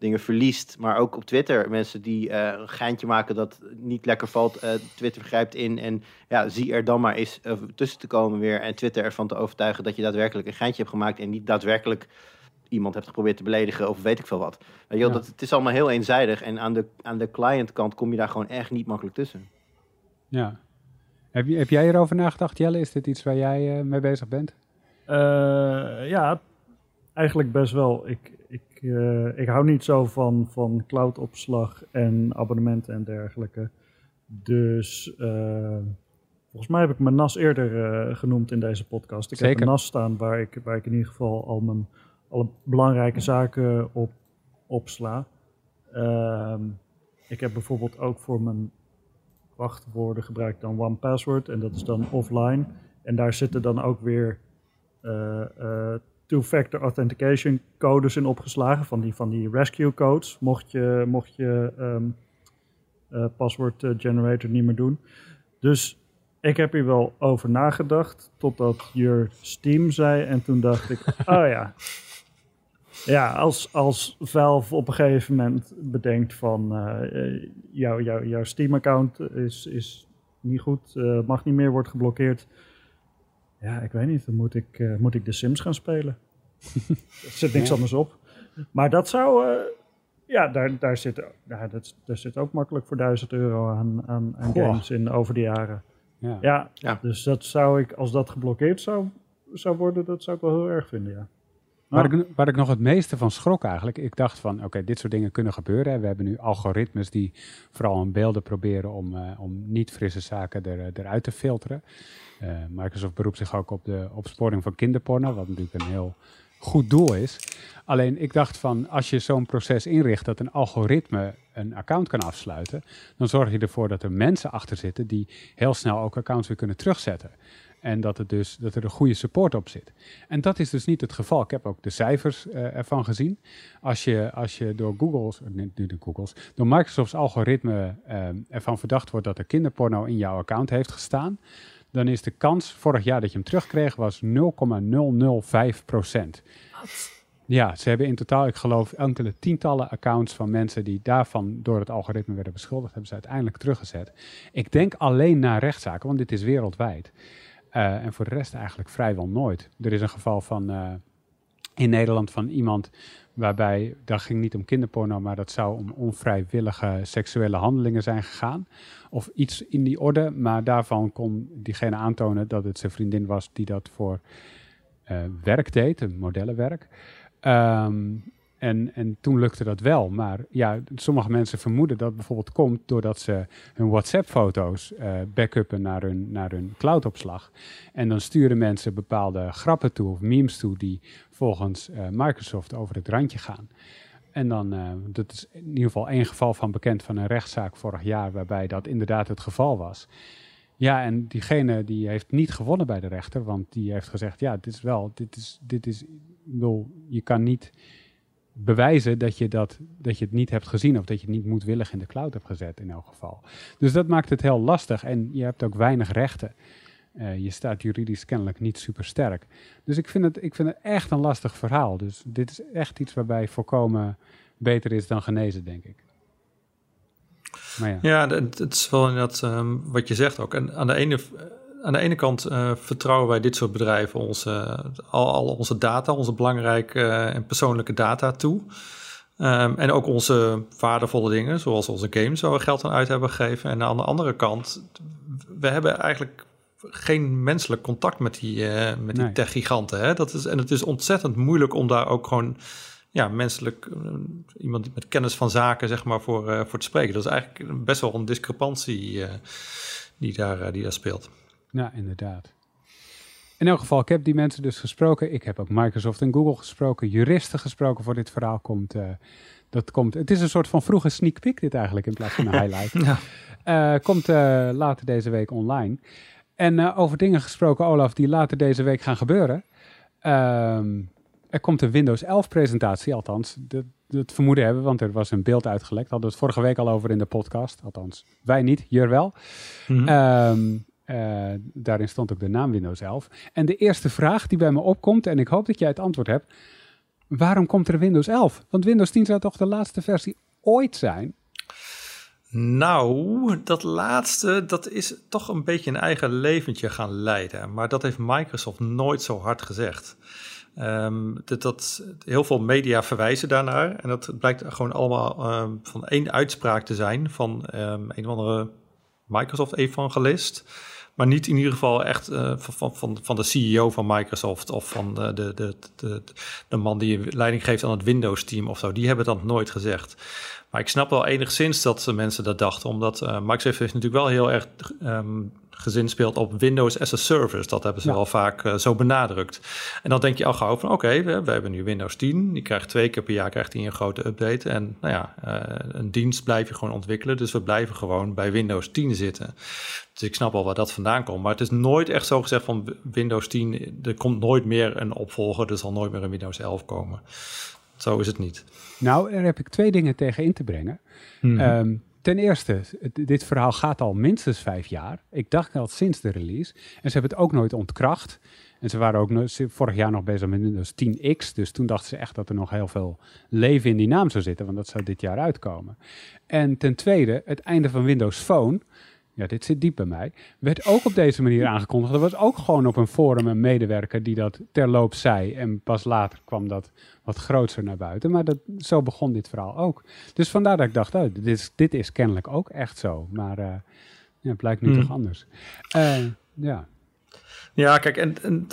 dingen verliest. Maar ook op Twitter, mensen die uh, een geintje maken dat niet lekker valt. Uh, Twitter grijpt in en ja, zie er dan maar eens uh, tussen te komen weer. En Twitter ervan te overtuigen dat je daadwerkelijk een geintje hebt gemaakt. En niet daadwerkelijk iemand hebt geprobeerd te beledigen of weet ik veel wat. Weet je, dat, het is allemaal heel eenzijdig. En aan de, aan de clientkant kom je daar gewoon echt niet makkelijk tussen. Ja. Heb, je, heb jij erover nagedacht, Jelle? Is dit iets waar jij mee bezig bent? ja, eigenlijk best wel. Ik, ik, uh, ik hou niet zo van, van cloudopslag en abonnementen en dergelijke. Dus uh, volgens mij heb ik mijn NAS eerder uh, genoemd in deze podcast. Ik Zeker. heb een NAS staan waar ik, waar ik in ieder geval al mijn alle belangrijke zaken op opsla. Ehm, ik heb bijvoorbeeld ook voor mijn wachtwoorden gebruikt dan OnePassword en dat is dan offline. En daar zitten dan ook weer two-factor authentication codes in opgeslagen, van die, van die rescue codes, mocht je, mocht je um, password generator niet meer doen. Dus ik heb hier wel over nagedacht, totdat je Steam zei en toen dacht ik, oh ja, ja, als, als Valve op een gegeven moment bedenkt van uh, jouw jou, jouw Steam-account is, is niet goed, mag niet meer, wordt geblokkeerd. Ja, ik weet niet, dan moet ik, uh, moet ik de Sims gaan spelen. er zit niks anders op. Maar dat zou, ja, daar, daar, zit, ja dat, daar zit ook makkelijk voor 1000 euro aan, aan, aan games in over de jaren. Ja. ja. Ja, dus dat zou ik, als dat geblokkeerd zou, zou worden, dat zou ik wel heel erg vinden, ja. Waar, ik, waar ik nog het meeste van schrok eigenlijk, ik dacht van oké, dit soort dingen kunnen gebeuren. We hebben nu algoritmes die vooral in beelden proberen om, uh, om niet frisse zaken er, eh, eruit te filteren. Uh, Microsoft beroept zich ook op de opsporing van kinderporno, wat natuurlijk een heel goed doel is. Alleen ik dacht van als je zo'n proces inricht dat een algoritme een account kan afsluiten, dan zorg je ervoor dat er mensen achter zitten die heel snel ook accounts weer kunnen terugzetten. En dat, het dus, dat er een goede support op zit. En dat is dus niet het geval. Ik heb ook de cijfers uh, ervan gezien. Als je, als je door Google's, nee, de Google's, door Microsoft's algoritme uh, ervan verdacht wordt dat er kinderporno in jouw account heeft gestaan, dan is de kans vorig jaar dat je hem terugkreeg was 0,005 procent. Ja, ze hebben in totaal, ik geloof, enkele tientallen accounts van mensen die daarvan door het algoritme werden beschuldigd, hebben ze uiteindelijk teruggezet. Ik denk alleen naar rechtszaken, want dit is wereldwijd. Uh, en voor de rest eigenlijk vrijwel nooit. Er is een geval van uh, in Nederland van iemand waarbij dat ging niet om kinderporno, maar dat zou om onvrijwillige seksuele handelingen zijn gegaan. Of iets in die orde, maar daarvan kon diegene aantonen dat het zijn vriendin was die dat voor uh, werk deed, modellenwerk. Um, en, en toen lukte dat wel. Maar ja, sommige mensen vermoeden dat bijvoorbeeld komt doordat ze hun WhatsApp-foto's uh, backuppen naar hun, naar hun cloudopslag. En dan sturen mensen bepaalde grappen toe of memes toe die volgens uh, Microsoft over het randje gaan. En dan, uh, dat is in ieder geval één geval van bekend van een rechtszaak vorig jaar waarbij dat inderdaad het geval was. Ja, en diegene die heeft niet gewonnen bij de rechter, want die heeft gezegd, ja, dit is wel, dit is, dit is, wil, je kan niet bewijzen dat je, dat, dat je het niet hebt gezien of dat je het niet moedwillig in de cloud hebt gezet in elk geval. Dus dat maakt het heel lastig en je hebt ook weinig rechten. Uh, je staat juridisch kennelijk niet super sterk. Dus ik vind, het, ik vind het echt een lastig verhaal. Dus dit is echt iets waarbij voorkomen beter is dan genezen, denk ik. Maar ja, ja het, is wel inderdaad um, wat je zegt ook. En aan de ene aan de ene kant uh, vertrouwen wij dit soort bedrijven onze, al, al onze data, onze belangrijke uh, en persoonlijke data toe. Um, en ook onze waardevolle dingen, zoals onze games, waar we geld aan uit hebben gegeven. En aan de andere kant, we hebben eigenlijk geen menselijk contact met die, uh, met die tech-giganten. Hè? Dat is, en het is ontzettend moeilijk om daar ook gewoon ja, menselijk, iemand met kennis van zaken, zeg maar, voor, voor te spreken. Dat is eigenlijk best wel een discrepantie die, daar, die daar speelt. Ja, inderdaad. In elk geval, ik heb die mensen dus gesproken. Ik heb ook Microsoft en Google gesproken, juristen gesproken voor dit verhaal. Komt, uh, dat komt, het is een soort van vroege sneak peek dit eigenlijk in plaats van een highlight. ja. Uh, komt uh, later deze week online. En over dingen gesproken, Olaf, die later deze week gaan gebeuren. Ehm, er komt een Windows 11 presentatie, althans. Dat, dat vermoeden hebben, want er was een beeld uitgelekt. Hadden we het vorige week al over in de podcast. Althans, wij niet, hier wel. Mm -hmm. Uh, daarin stond ook de naam Windows 11. En de eerste vraag die bij me opkomt, en ik hoop dat jij het antwoord hebt. Waarom komt er Windows 11? Want Windows 10 zou toch de laatste versie ooit zijn? Nou, dat laatste, dat is toch een beetje een eigen leventje gaan leiden. Maar dat heeft Microsoft nooit zo hard gezegd. Um, dat, dat, heel veel media verwijzen daarnaar. En dat blijkt gewoon allemaal um, van één uitspraak te zijn van um, een of andere Microsoft-evangelist. Maar niet in ieder geval echt uh, van, van, van de CEO van Microsoft of van de, de, de, de, de man die leiding geeft aan het Windows-team of zo. Die hebben dat nooit gezegd. Maar ik snap wel enigszins dat mensen dat dachten, omdat uh, Microsoft heeft natuurlijk wel heel erg um, gezinspeeld op Windows as a Service. Dat hebben ze wel vaak uh, zo benadrukt. En dan denk je al gauw van oké, we, we, hebben nu Windows 10. Die krijgt twee keer per jaar krijgt hij een grote update. En nou ja, uh, een dienst blijf je gewoon ontwikkelen. Dus we blijven gewoon bij Windows 10 zitten. Dus ik snap al waar dat vandaan komt. Maar het is nooit echt zo gezegd van Windows 10. Er komt nooit meer een opvolger. Er zal nooit meer een Windows 11 komen. Zo is het niet. Nou, daar heb ik twee dingen tegen in te brengen. Mhm. Ehm, ten eerste, dit verhaal gaat al minstens vijf jaar. Ik dacht al sinds de release. En ze hebben het ook nooit ontkracht. En ze waren ook vorig jaar nog bezig met Windows 10X. Dus toen dachten ze echt dat er nog heel veel leven in die naam zou zitten. Want dat zou dit jaar uitkomen. En ten tweede, het einde van Windows Phone ja, dit zit diep bij mij, werd ook op deze manier aangekondigd. Er was ook gewoon op een forum een medewerker die dat terloops zei. En pas later kwam dat wat groter naar buiten. Maar dat, zo begon dit verhaal ook. Dus vandaar dat ik dacht, oh, dit, is, dit is kennelijk ook echt zo. Maar uh, ja, het blijkt nu hmm. toch anders. Uh, ja. Ja, kijk, en, en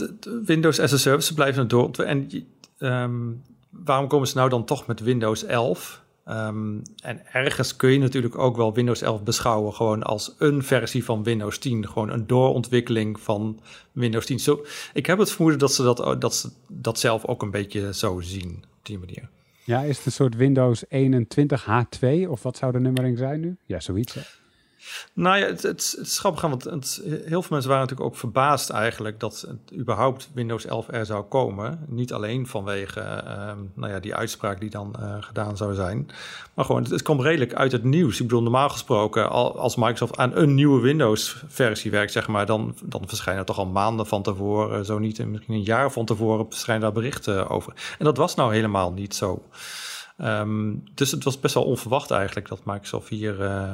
Windows as a Service blijven het door. En um, waarom komen ze nou dan toch met Windows 11? Um, en ergens kun je natuurlijk ook wel Windows 11 beschouwen gewoon als een versie van Windows 10. Gewoon een doorontwikkeling van Windows 10. Zo, ik heb het vermoeden dat ze dat, dat zelf ook een beetje zo zien op die manier. Ja, is het een soort Windows 21 H2 of wat zou de nummering zijn nu? Ja, zoiets. Hè? Nou ja, het, het, het is grappig, want het, heel veel mensen waren natuurlijk ook verbaasd eigenlijk dat het, überhaupt Windows 11 er zou komen. Niet alleen vanwege ehm, nou ja, die uitspraak die dan uh, gedaan zou zijn, maar gewoon het, komt redelijk uit het nieuws. Ik bedoel, normaal gesproken, als Microsoft aan een nieuwe Windows-versie werkt, zeg maar, dan, dan verschijnen er toch al maanden van tevoren, zo niet, misschien een jaar van tevoren, verschijnen daar berichten over. En dat was nou helemaal niet zo. Um, dus het was best wel onverwacht eigenlijk dat Microsoft hier uh,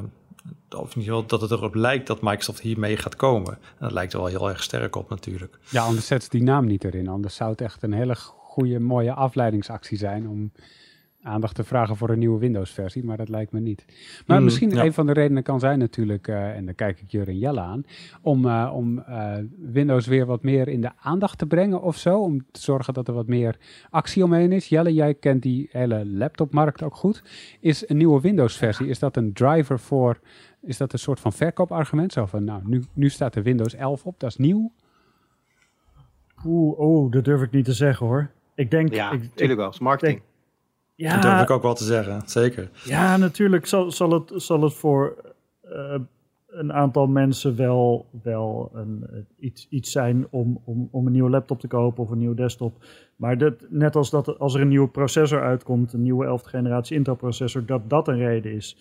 of niet wel dat het erop lijkt dat Microsoft hiermee gaat komen. En dat lijkt er wel heel erg sterk op natuurlijk. Ja, anders zet ze die naam niet erin. Anders zou het echt een hele goede, mooie afleidingsactie zijn om aandacht te vragen voor een nieuwe Windows-versie, maar dat lijkt me niet. Maar mm, misschien een van de redenen kan zijn natuurlijk, uh, en dan kijk ik Jur en Jelle aan, om, uh, om uh, Windows weer wat meer in de aandacht te brengen of zo, om te zorgen dat er wat meer actie omheen is. Jelle, jij kent die hele laptopmarkt ook goed. Is een nieuwe Windows-versie, is dat een driver voor, is dat een soort van verkoopargument? Zo van, nou, nu, nu staat er Windows 11 op, dat is nieuw. Oeh, oh, dat durf ik niet te zeggen hoor. Ik denk... Ja, natuurlijk wel, marketing. Ja, dat durf ik ook wel te zeggen, zeker. Ja, natuurlijk zal, zal, het, zal het voor uh, een aantal mensen wel, wel een, iets, iets zijn om, om, om een nieuwe laptop te kopen of een nieuwe desktop. Maar dat, net als dat als er een nieuwe processor uitkomt, een nieuwe 11e generatie Intel processor, dat dat een reden is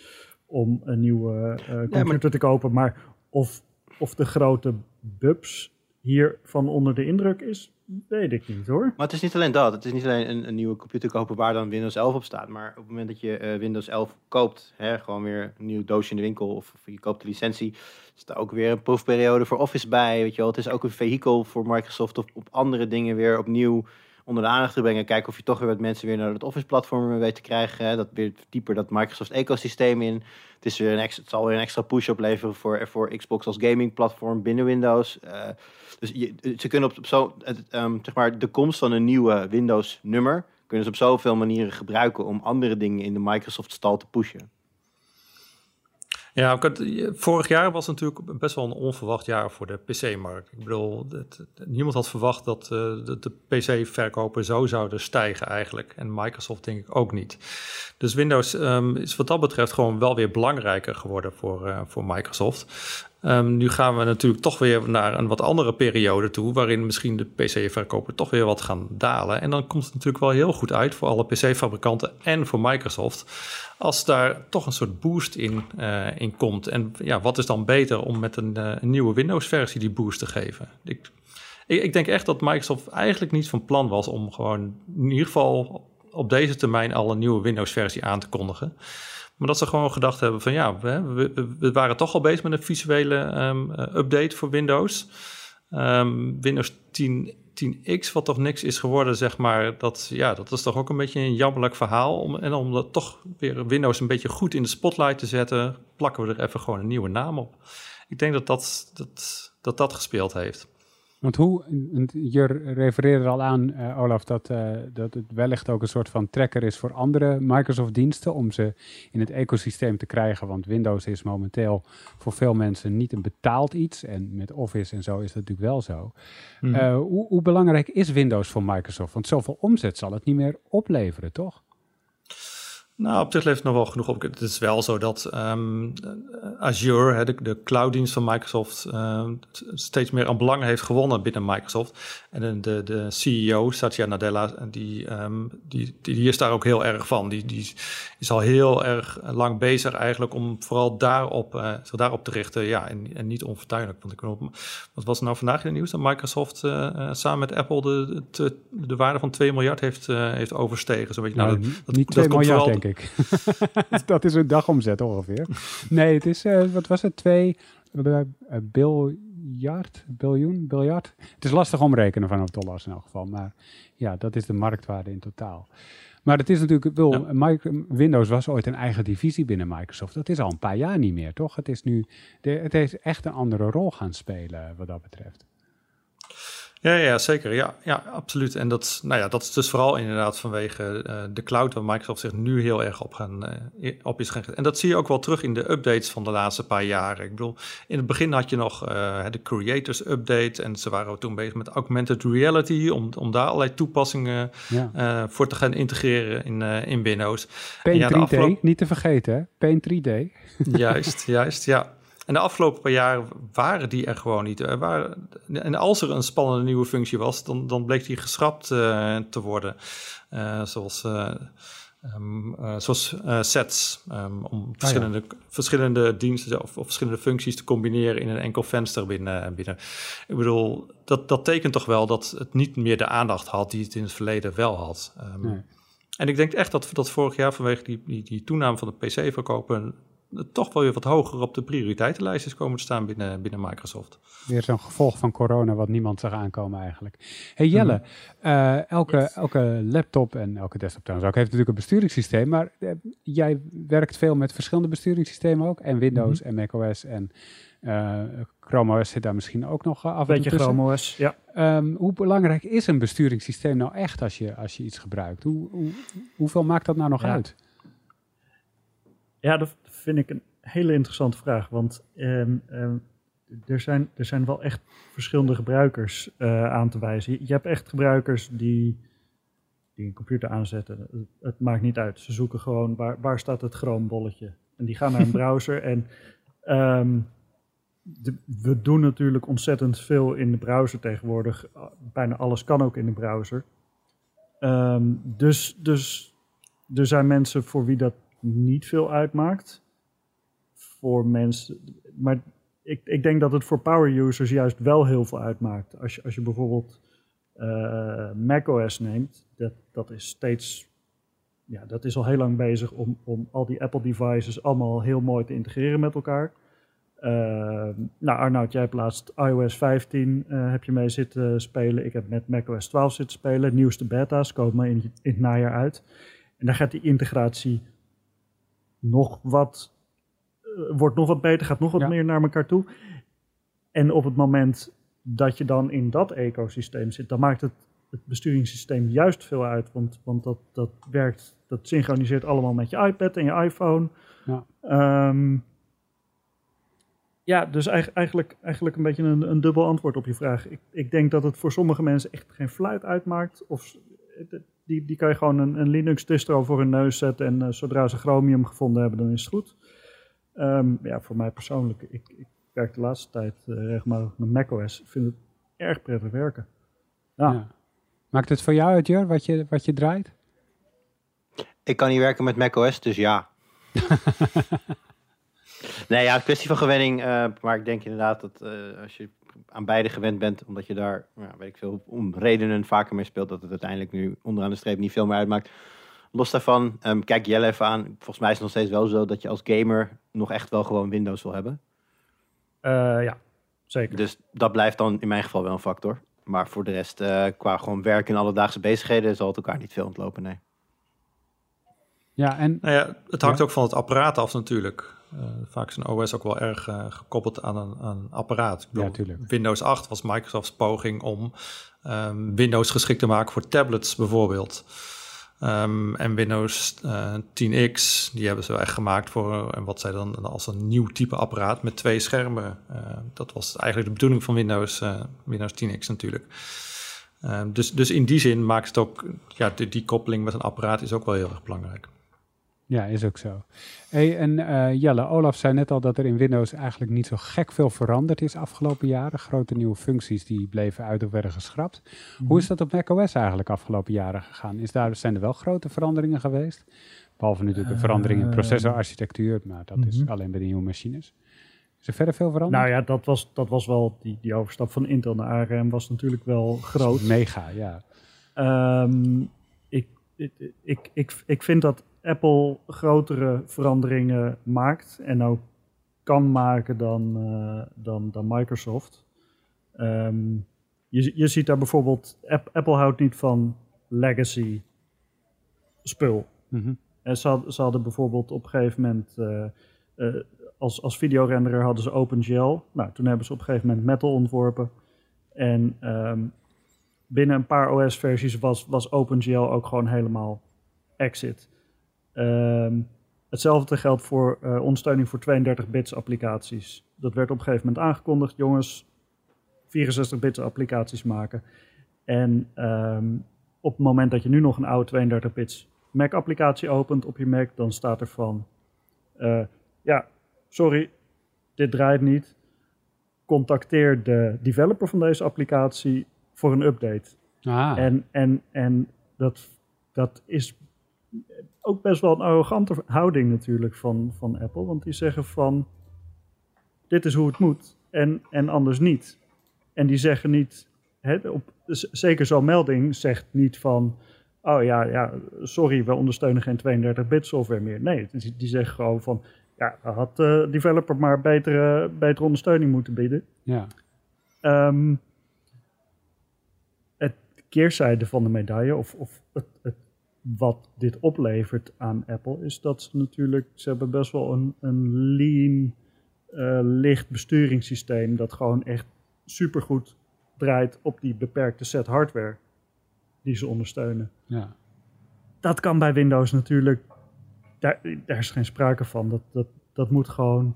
om een nieuwe uh, computer te kopen. Maar of, of de grote bubs hiervan onder de indruk is, weet ik niet hoor. Maar het is niet alleen dat. Het is niet alleen een, nieuwe computer kopen waar dan Windows 11 op staat. Maar op het moment dat je uh, Windows 11 koopt, hè, gewoon weer een nieuw doosje in de winkel of, of je koopt de licentie, er ook weer een proefperiode voor Office bij. Weet je wel. Het is ook een vehikel voor Microsoft of op andere dingen weer opnieuw onder de aandacht te brengen. Kijken of je toch weer wat mensen weer naar het Office-platform weet te krijgen. Dat weer dieper dat Microsoft-ecosysteem in. Het, is weer een extra, het zal weer een extra push opleveren voor, voor Xbox als gaming-platform binnen Windows. Uh, dus je, ze kunnen op, zo, um, zeg maar, de komst van een nieuwe Windows-nummer kunnen ze op zoveel manieren gebruiken om andere dingen in de Microsoft-stal te pushen. Ja, vorig jaar was natuurlijk best wel een onverwacht jaar voor de PC-markt. Ik bedoel, niemand had verwacht dat uh, de, PC-verkopen zo zouden stijgen eigenlijk. En Microsoft denk ik ook niet. Dus Windows um, is wat dat betreft gewoon wel weer belangrijker geworden voor, uh, voor Microsoft. Um, nu gaan we natuurlijk toch weer naar een wat andere periode toe, waarin misschien de PC-verkopen toch weer wat gaan dalen. En dan komt het natuurlijk wel heel goed uit voor alle PC-fabrikanten en voor Microsoft, als daar toch een soort boost in, uh, in komt. En ja, wat is dan beter om met een, uh, een nieuwe Windows-versie die boost te geven? Ik, ik, ik denk echt dat Microsoft eigenlijk niet van plan was om gewoon in ieder geval op deze termijn al een nieuwe Windows-versie aan te kondigen. Maar dat ze gewoon gedacht hebben van ja, we, we, waren toch al bezig met een visuele um, update voor Windows. Um, Windows 10, 10X, wat toch niks is geworden, zeg maar. Dat, ja, dat is toch ook een beetje een jammerlijk verhaal. Om, en om dat toch weer Windows een beetje goed in de spotlight te zetten, plakken we er even gewoon een nieuwe naam op. Ik denk dat dat, dat, dat, dat gespeeld heeft. Want hoe, je refereerde al aan, uh, Olaf, dat, uh, dat het wellicht ook een soort van tracker is voor andere Microsoft-diensten om ze in het ecosysteem te krijgen. Want Windows is momenteel voor veel mensen niet een betaald iets. En met Office en zo is dat natuurlijk wel zo. Hmm. Uh, hoe, hoe belangrijk is Windows voor Microsoft? Want zoveel omzet zal het niet meer opleveren, toch? Nou, op zich levert het nog wel genoeg op. Het is wel zo dat um, Azure, hè, de, de clouddienst van Microsoft, um, steeds meer aan belang heeft gewonnen binnen Microsoft. En de, de CEO, Satya Nadella, die, um, die, die, is daar ook heel erg van. Die, die is al heel erg lang bezig eigenlijk om vooral daarop, uh, zich daarop te richten. Ja, en, en niet onvertuinlijk. Want ik weet wat was er nou vandaag in het nieuws? Dat Microsoft uh, samen met Apple de, de, de, waarde van 2 miljard heeft, heeft overstegen. Zo beetje. Nou, nou, dat, niet 2 miljard, denk ik. dat is een dagomzet ongeveer. Nee, het is, uh, wat was het, 2 uh, biljard, biljoen, biljard. Het is lastig omrekenen vanaf dollars in elk geval, maar ja, dat is de marktwaarde in totaal. Maar het is natuurlijk wel, ja. Windows was ooit een eigen divisie binnen Microsoft. Dat is al een paar jaar niet meer, toch? Het is nu, de, het heeft echt een andere rol gaan spelen wat dat betreft. Ja, ja zeker. Ja, ja, absoluut. En dat, nou ja, dat is dus vooral inderdaad vanwege uh, de cloud waar Microsoft zich nu heel erg op, gaan, uh, op is gaan. En dat zie je ook wel terug in de updates van de laatste paar jaren. Ik bedoel, in het begin had je nog uh, de Creators Update en ze waren toen bezig met augmented reality om, om daar allerlei toepassingen ja. voor te gaan integreren in, in Windows. Paint ja, 3D, afgelopen... niet te vergeten, hè? Paint 3D. Juist, juist, ja. En de afgelopen paar jaar waren die er gewoon niet. Er waren, en als er een spannende nieuwe functie was, dan, dan bleek die geschrapt uh, te worden. Uh, zoals, uh, um, zoals sets. Um, om verschillende, ah, ja. verschillende diensten of, of, verschillende functies te combineren in een enkel venster binnen. binnen. Ik bedoel, dat, dat tekent toch wel dat het niet meer de aandacht had die het in het verleden wel had. Um, nee. En ik denk echt dat, dat vorig jaar vanwege die, die, die toename van de PC-verkopen toch wel weer wat hoger op de prioriteitenlijst is komen te staan binnen, binnen Microsoft. Weer zo'n gevolg van corona wat niemand zag aankomen eigenlijk. Hey Jelle, mm uh, elke, elke laptop en elke desktop trouwens ook heeft natuurlijk een besturingssysteem, maar uh, jij werkt veel met verschillende besturingssystemen ook en Windows mm -hmm. en macOS en uh, Chrome OS zit daar misschien ook nog af en toe Beetje Chrome OS, ja. Um, hoe belangrijk is een besturingssysteem nou echt als je, als je iets gebruikt? Hoe, hoe, hoeveel maakt dat nou nog ja. uit? Ja, dat vind ik een hele interessante vraag. Want um, um, er, zijn, er zijn wel echt verschillende gebruikers uh, aan te wijzen. Je, hebt echt gebruikers die, die een computer aanzetten. Het, het, maakt niet uit. Ze zoeken gewoon waar, waar staat het chroombolletje. En die gaan naar een browser. En um, de, we doen natuurlijk ontzettend veel in de browser tegenwoordig. Bijna alles kan ook in de browser. dus, dus er zijn mensen voor wie dat niet veel uitmaakt voor mensen. Maar ik, ik denk dat het voor power users juist wel heel veel uitmaakt. Als je, als je bijvoorbeeld uh, macOS neemt, dat, dat is steeds. Ja, dat is al heel lang bezig om, om al die Apple devices allemaal heel mooi te integreren met elkaar. Uh, nou, Arnoud, jij hebt laatst iOS 15 uh, heb je mee zitten spelen. Ik heb met macOS 12 zitten spelen. Nieuwste beta's komen in, in het najaar uit. En daar gaat die integratie nog wat eh, wordt nog wat beter, gaat nog wat meer naar elkaar toe. En op het moment dat je dan in dat ecosysteem zit, dan maakt het, het besturingssysteem juist veel uit. Want, want dat, dat werkt, dat synchroniseert allemaal met je iPad en je iPhone. Ja, um, ja dus eigenlijk, eigenlijk een beetje een, een dubbel antwoord op je vraag. Ik, ik denk dat het voor sommige mensen echt geen fluit uitmaakt. Of die, die kan je gewoon een, een Linux distro voor hun neus zetten. En uh, zodra ze Chromium gevonden hebben, dan is het goed. Um, ja, voor mij persoonlijk, ik, ik werk de laatste tijd uh, regelmatig met macOS. Ik vind het erg prettig werken. Ja. ja. Maakt het voor jou uit, Jur, wat je, wat je draait? Ik kan niet werken met macOS, dus ja. nee, ja, kwestie van gewenning. Uh, maar ik denk inderdaad dat uh, als je aan beide gewend bent, omdat je daar, ja, weet ik veel, om redenen vaker mee speelt, dat het uiteindelijk nu onderaan de streep niet veel meer uitmaakt. Los daarvan, um, kijk Jelle even aan. Volgens mij is het nog steeds wel zo dat je als gamer nog echt wel gewoon Windows wil hebben. Uh, ja, zeker. Dus dat blijft dan in mijn geval wel een factor. Maar voor de rest, uh, qua gewoon werk en alledaagse bezigheden, zal het elkaar niet veel ontlopen, nee. Ja, en... Nou ja, het hangt ook van het apparaat af natuurlijk. Uh, vaak is een OS ook wel erg uh, gekoppeld aan een, aan apparaat. ja, natuurlijk. Windows 8 was Microsofts poging om um, Windows geschikt te maken voor tablets bijvoorbeeld. Um, en Windows uh, 10X, die hebben ze echt gemaakt voor en wat zij dan als een nieuw type apparaat met twee schermen. dat was eigenlijk de bedoeling van Windows, Windows 10X natuurlijk. Ehm, dus, dus in die zin maakt het ook, ja, die, die, koppeling met een apparaat is ook wel heel erg belangrijk. Ja, is ook zo. Hey, en uh, Jelle, Olaf zei net al dat er in Windows eigenlijk niet zo gek veel veranderd is afgelopen jaren. Grote nieuwe functies die bleven uit of werden geschrapt. Hoe is mhm. dat op macOS eigenlijk afgelopen jaren gegaan? Is daar, zijn er wel grote veranderingen geweest? Behalve natuurlijk een verandering in eh, processorarchitectuur, maar dat is mhm. alleen bij de nieuwe machines. Is er verder veel veranderd? Nou ja, dat was, dat was wel, die, die overstap van Intel naar ARM was natuurlijk wel groot. Mega, ja. Um, ik, ik, ik, ik, ik vind dat Apple grotere veranderingen maakt en ook kan maken dan, uh, dan, dan Microsoft. Um, je, je ziet daar bijvoorbeeld, Apple houdt niet van legacy spul. Mm -hmm. En ze, had, ze, hadden bijvoorbeeld op een gegeven moment uh, uh, als, als videorenderer hadden ze OpenGL. Nou, toen hebben ze op een gegeven moment Metal ontworpen. En um, binnen een paar OS-versies was, was OpenGL ook gewoon helemaal exit. Um, hetzelfde geldt voor uh, ondersteuning voor 32-bits applicaties. Dat werd op een gegeven moment aangekondigd. Jongens, 64-bits applicaties maken. En um, op het moment dat je nu nog een oude 32-bits Mac-applicatie opent op je Mac, dan staat er van... Uh, ja, sorry, dit draait niet. Contacteer de developer van deze applicatie voor een update. Ah. En, en, en dat, dat is ook best wel een arrogante houding natuurlijk van, van Apple. Want die zeggen van, dit is hoe het moet en, en anders niet. En die zeggen niet, hè, op, zeker zo'n melding zegt niet van... Oh ja, ja, sorry, we ondersteunen geen 32-bit software meer. Nee, die zeggen gewoon van ja, had de developer maar betere, betere ondersteuning moeten bieden. Ja. Um, het keerzijde van de medaille, of, of het, het, wat dit oplevert aan Apple, is dat ze natuurlijk, ze hebben best wel een, een lean, uh, licht besturingssysteem dat gewoon echt supergoed draait op die beperkte set hardware die ze ondersteunen. Ja. Dat kan bij Windows natuurlijk daar, daar is geen sprake van. Dat, dat, dat moet gewoon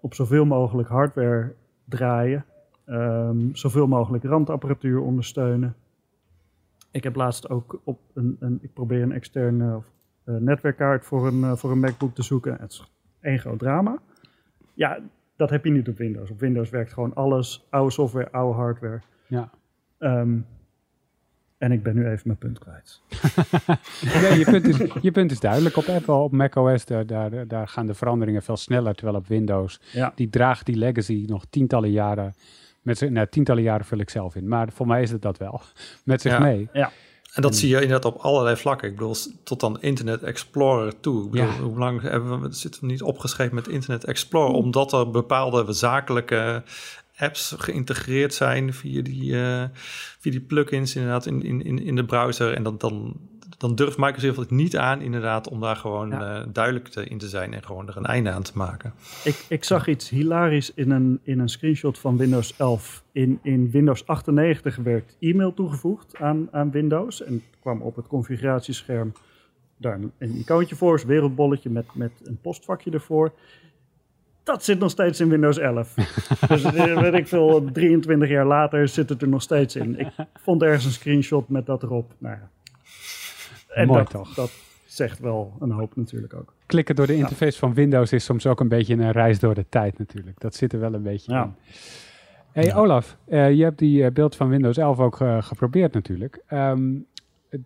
op zoveel mogelijk hardware draaien. Um, zoveel mogelijk randapparatuur ondersteunen. Ik heb laatst ook op een, een ik probeer een externe uh, netwerkkaart voor een, uh, voor een MacBook te zoeken. Het is één groot drama. Ja, dat heb je niet op Windows. Op Windows werkt gewoon alles, oude software, oude hardware. Ja. Um, en ik ben nu even mijn punt kwijt. nee, je, punt is, je punt is duidelijk. Op Apple, op macOS, daar, daar, daar gaan de veranderingen veel sneller. Terwijl op Windows, ja. die draagt die legacy nog tientallen jaren. Met zich, nou, tientallen jaren vul ik zelf in. Maar voor mij is het dat wel. Met zich ja. mee. Ja. En dat zie je inderdaad op allerlei vlakken. Ik bedoel, tot dan Internet Explorer toe. Ik bedoel, ja. hoe lang hebben we, zitten we niet opgeschreven met Internet Explorer? Omdat er bepaalde zakelijke apps geïntegreerd zijn via die, uh, via die plugins inderdaad in, in, in de browser. En dan, dan, dan durft Microsoft het niet aan inderdaad om daar gewoon ja. uh, duidelijk te, in te zijn en gewoon er een einde aan te maken. Ik, ik zag iets hilarisch in een, in een screenshot van Windows 11. In, in Windows 98 werd e-mail toegevoegd aan, aan Windows en kwam op het configuratiescherm daar een, icoontje voor, een wereldbolletje met, met een postvakje ervoor dat zit nog steeds in Windows 11. dus weet ik veel, 23 jaar later zit het er nog steeds in. Ik vond ergens een screenshot met dat erop. Nou ja. En Mooi dat, toch? dat zegt wel een hoop natuurlijk ook. Klikken door de interface van Windows is soms ook een beetje een reis door de tijd natuurlijk. Dat zit er wel een beetje Ja. in. Hey. Olaf, eh, je hebt die eh, beeld van Windows 11 ook eh, geprobeerd natuurlijk. Ehm,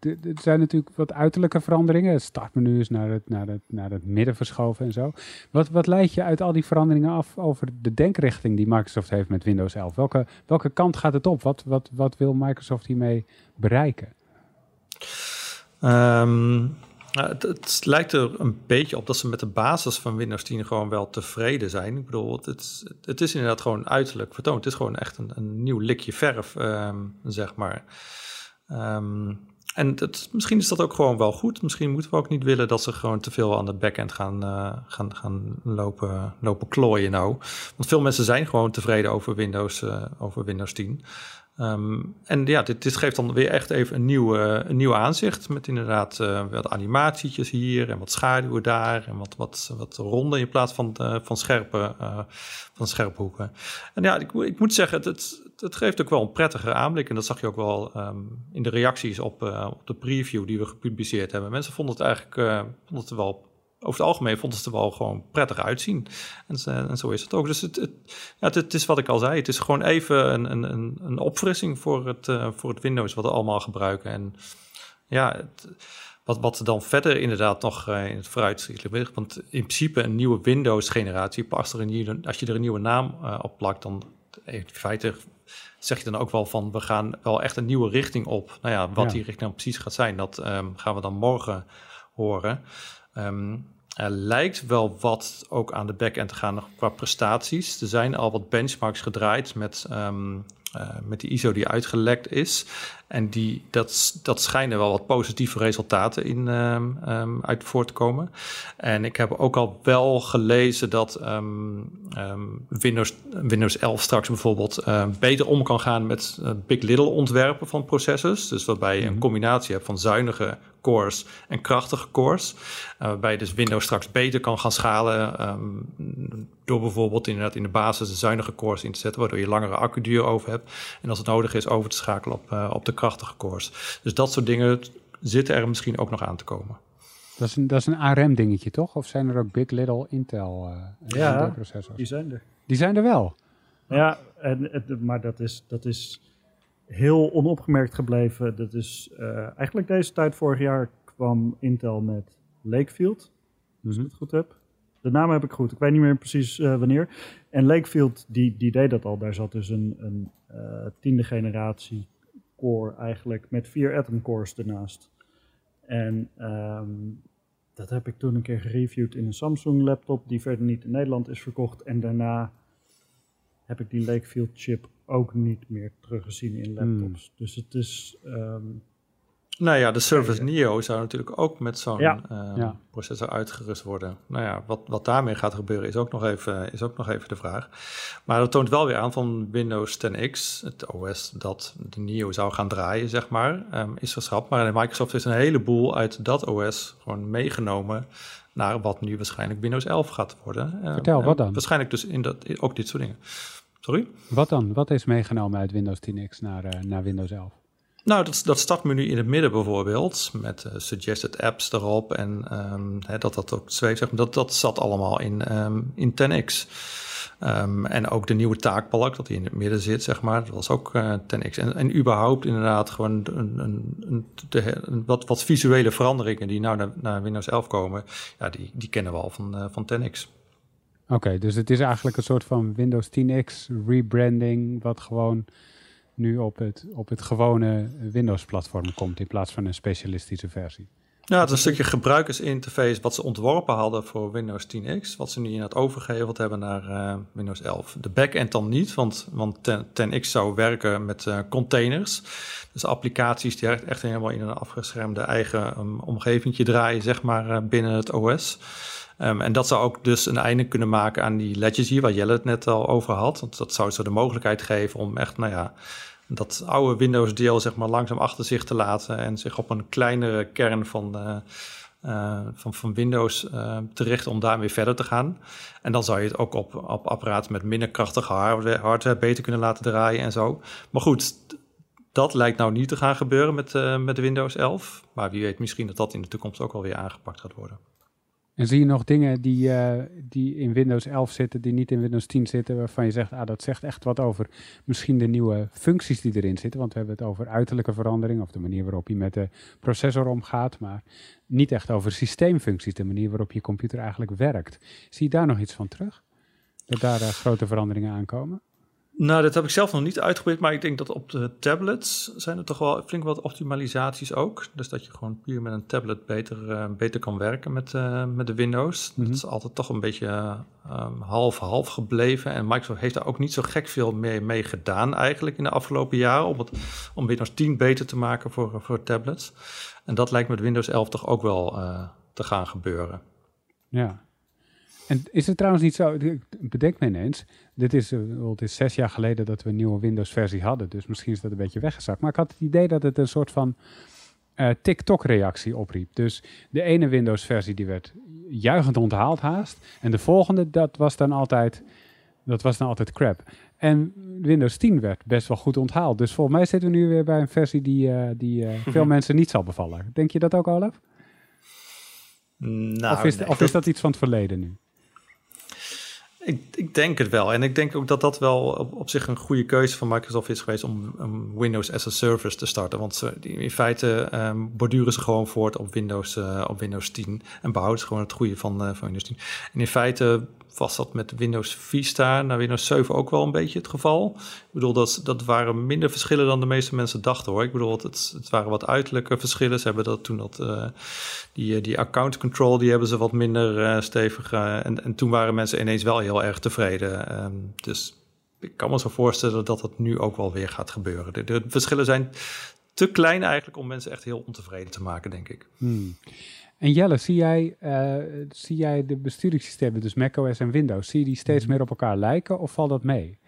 er zijn natuurlijk wat uiterlijke veranderingen. Het startmenu is naar het, naar, het, naar het midden verschoven en zo. Wat, wat leidt je uit al die veranderingen af over de denkrichting die Microsoft heeft met Windows 11? Welke, welke kant gaat het op? Wat, wat, wat wil Microsoft hiermee bereiken? Ehm, nou, het, lijkt er een beetje op dat ze met de basis van Windows 10 gewoon wel tevreden zijn. Ik bedoel, het, het, is inderdaad gewoon uiterlijk vertoond. Het is gewoon echt een, een nieuw likje verf, ehm, zeg maar. Ehm, en het, misschien is dat ook gewoon wel goed. Misschien moeten we ook niet willen dat ze gewoon te veel aan de backend gaan, uh, gaan, gaan lopen, lopen klooien nou. Want veel mensen zijn gewoon tevreden over Windows, uh, over Windows 10. Um, en ja, dit, geeft dan weer echt even een nieuw, een nieuw aanzicht. Met inderdaad uh, wat animatietjes hier en wat schaduwen daar. En wat, wat, wat ronden in plaats van, uh, van, scherpe, uh, van scherpe hoeken. En ja, ik, ik moet zeggen, het, het geeft ook wel een prettige aanblik. En dat zag je ook wel um, in de reacties op, op de preview die we gepubliceerd hebben. Mensen vonden het eigenlijk vonden het wel over het algemeen vond het er wel gewoon prettig uitzien. En, en zo is het ook. Dus het, het, ja, het, het, is wat ik al zei. Het is gewoon even een, een, een opfrissing voor het, uh, voor het Windows wat we allemaal gebruiken. En ja, wat, wat dan verder inderdaad nog uh, in het vooruitzicht ligt. Want in principe een nieuwe Windows-generatie, als, er een, als je er een nieuwe naam uh, op plakt, dan in feite zeg je dan ook wel van we gaan wel echt een nieuwe richting op. Nou ja, wat ja. die richting dan precies gaat zijn, dat um, gaan we dan morgen horen. Um, er lijkt wel wat ook aan de back-end te gaan qua prestaties. Er zijn al wat benchmarks gedraaid met, um, uh, met die ISO die uitgelekt is. En die, dat, dat schijnen wel wat positieve resultaten in, um, um, uit voort te komen. En ik heb ook al wel gelezen dat Windows, Windows 11 straks bijvoorbeeld uh, beter om kan gaan met uh, Big Little ontwerpen van processors. Dus waarbij je een combinatie hebt van zuinige cores en krachtige cores. Uh, waarbij je dus Windows straks beter kan gaan schalen um, door bijvoorbeeld inderdaad in de basis de zuinige cores in te zetten, waardoor je langere accuduur over hebt. En als het nodig is over te schakelen op, uh, op de krachtige cores. Dus dat soort dingen zitten er misschien ook nog aan te komen. Dat is een, dat is een ARM dingetje toch? Of zijn er ook Big Little Intel uh, ja, processors? die zijn er. Die zijn er wel? Ja, en, en, maar dat is, dat is heel onopgemerkt gebleven. Dat is uh, eigenlijk deze tijd vorig jaar kwam Intel met Lakefield. Als ik het goed heb. De naam heb ik goed. Ik weet niet meer precies uh, wanneer. En Lakefield, die, die deed dat al. Daar zat dus een, een uh, tiende generatie core eigenlijk met vier Atom cores ernaast. En um, dat heb ik toen een keer gereviewd in een Samsung laptop die verder niet in Nederland is verkocht. En daarna heb ik die Lakefield chip ook niet meer teruggezien in laptops. Hmm. Dus het is... Um, nou ja, de Surface Neo zou natuurlijk ook met zo'n ja. uh, ja. processor uitgerust worden. Nou ja, wat, wat daarmee gaat gebeuren is ook, nog even, is ook nog even de vraag. Maar dat toont wel weer aan van Windows 10X, het OS dat de Neo zou gaan draaien, zeg maar, um, is geschrapt. Maar Microsoft is een heleboel uit dat OS gewoon meegenomen naar wat nu waarschijnlijk Windows 11 gaat worden. Vertel, wat dan? Waarschijnlijk dus in dat, ook dit soort dingen. Sorry? Wat dan? Wat is meegenomen uit Windows 10X naar, uh, naar Windows 11? Nou, dat, dat startmenu in het midden bijvoorbeeld, met uh, suggested apps erop en um, hè, dat dat ook zweeft, zeg maar, dat, dat zat allemaal in, um, in 10X. Um, en ook de nieuwe taakbalk, dat die in het midden zit, zeg maar, dat was ook uh, 10X. En, en überhaupt inderdaad gewoon een, een, een, wat, wat visuele veranderingen die nou naar, naar, Windows 11 komen, ja, die, die kennen we al van, uh, van 10X. Oké, dus het is eigenlijk een soort van Windows 10X rebranding, wat gewoon nu op het, op het gewone Windows-platform komt in plaats van een specialistische versie. Ja, het is een stukje gebruikersinterface wat ze ontworpen hadden voor Windows 10X, wat ze nu inderdaad overgeheveld hebben naar uh, Windows 11. De backend dan niet, want, want 10X zou werken met uh, containers. Dus applicaties die echt, echt helemaal in een afgeschermde eigen um, omgeving draaien, zeg maar, uh, binnen het OS. Um, en dat zou ook dus een einde kunnen maken aan die legacy, waar Jelle het net al over had. Want dat zou zo de mogelijkheid geven om echt, nou ja, dat oude Windows-deel zeg maar langzaam achter zich te laten en zich op een kleinere kern van, uh, uh, van, van Windows uh, te richten om daarmee verder te gaan. En dan zou je het ook op, op apparaten met minder krachtige hardware, beter kunnen laten draaien en zo. Maar goed, dat lijkt nou niet te gaan gebeuren met, met Windows 11. Maar wie weet misschien dat dat in de toekomst ook alweer aangepakt gaat worden. En zie je nog dingen die, uh, die in Windows 11 zitten, die niet in Windows 10 zitten, waarvan je zegt, ah, dat zegt echt wat over misschien de nieuwe functies die erin zitten. Want we hebben het over uiterlijke verandering of de manier waarop je met de processor omgaat, maar niet echt over systeemfuncties, de manier waarop je computer eigenlijk werkt. Zie je daar nog iets van terug? Dat daar uh, grote veranderingen aankomen? Nou, dat heb ik zelf nog niet uitgeprobeerd, maar ik denk dat op de tablets zijn er toch wel flink wat optimalisaties ook. Dus dat je gewoon puur met een tablet beter, uh, beter kan werken met, uh, met de Windows. Dat mhm. is altijd toch een beetje half-half um, gebleven. En Microsoft heeft daar ook niet zo gek veel mee, mee gedaan eigenlijk in de afgelopen jaren. Om, het, om Windows 10 beter te maken voor, voor tablets. En dat lijkt met Windows 11 toch ook wel uh, te gaan gebeuren. Ja, en is het trouwens niet zo, bedenk me ineens, dit is, uh, het is zes jaar geleden dat we een nieuwe Windows-versie hadden, dus misschien is dat een beetje weggezakt. Maar ik had het idee dat het een soort van uh, TikTok-reactie opriep. Dus de ene Windows-versie die werd juichend onthaald haast, en de volgende, dat was dan altijd, dat was dan altijd crap. En Windows 10 werd best wel goed onthaald. Dus volgens mij zitten we nu weer bij een versie die, uh, die veel mensen niet zal bevallen. Denk je dat ook, Olaf? Nou, of, is, of is dat iets van het verleden nu? Ik, denk het wel. En ik denk ook dat dat wel op, zich een goede keuze van Microsoft is geweest om, Windows as a Service te starten. Want ze, in feite um, borduren ze gewoon voort op Windows, uh, op Windows 10 en behouden ze gewoon het goede van, uh, van Windows 10. En in feite was dat met Windows Vista naar Windows 7 ook wel een beetje het geval. Ik bedoel, dat, dat waren minder verschillen dan de meeste mensen dachten hoor. Ik bedoel, het, het waren wat uiterlijke verschillen. Ze hebben dat toen dat, uh, die, die account control, die hebben ze wat minder uh, stevig. En, en toen waren mensen ineens wel heel erg tevreden. Um, dus ik kan me zo voorstellen dat dat nu ook wel weer gaat gebeuren. De, de verschillen zijn te klein eigenlijk om mensen echt heel ontevreden te maken, denk ik. Hmm. En Jelle, zie jij, uh, zie jij de besturingssystemen, dus macOS en Windows, zie je die steeds mhm. meer op elkaar lijken of valt dat mee?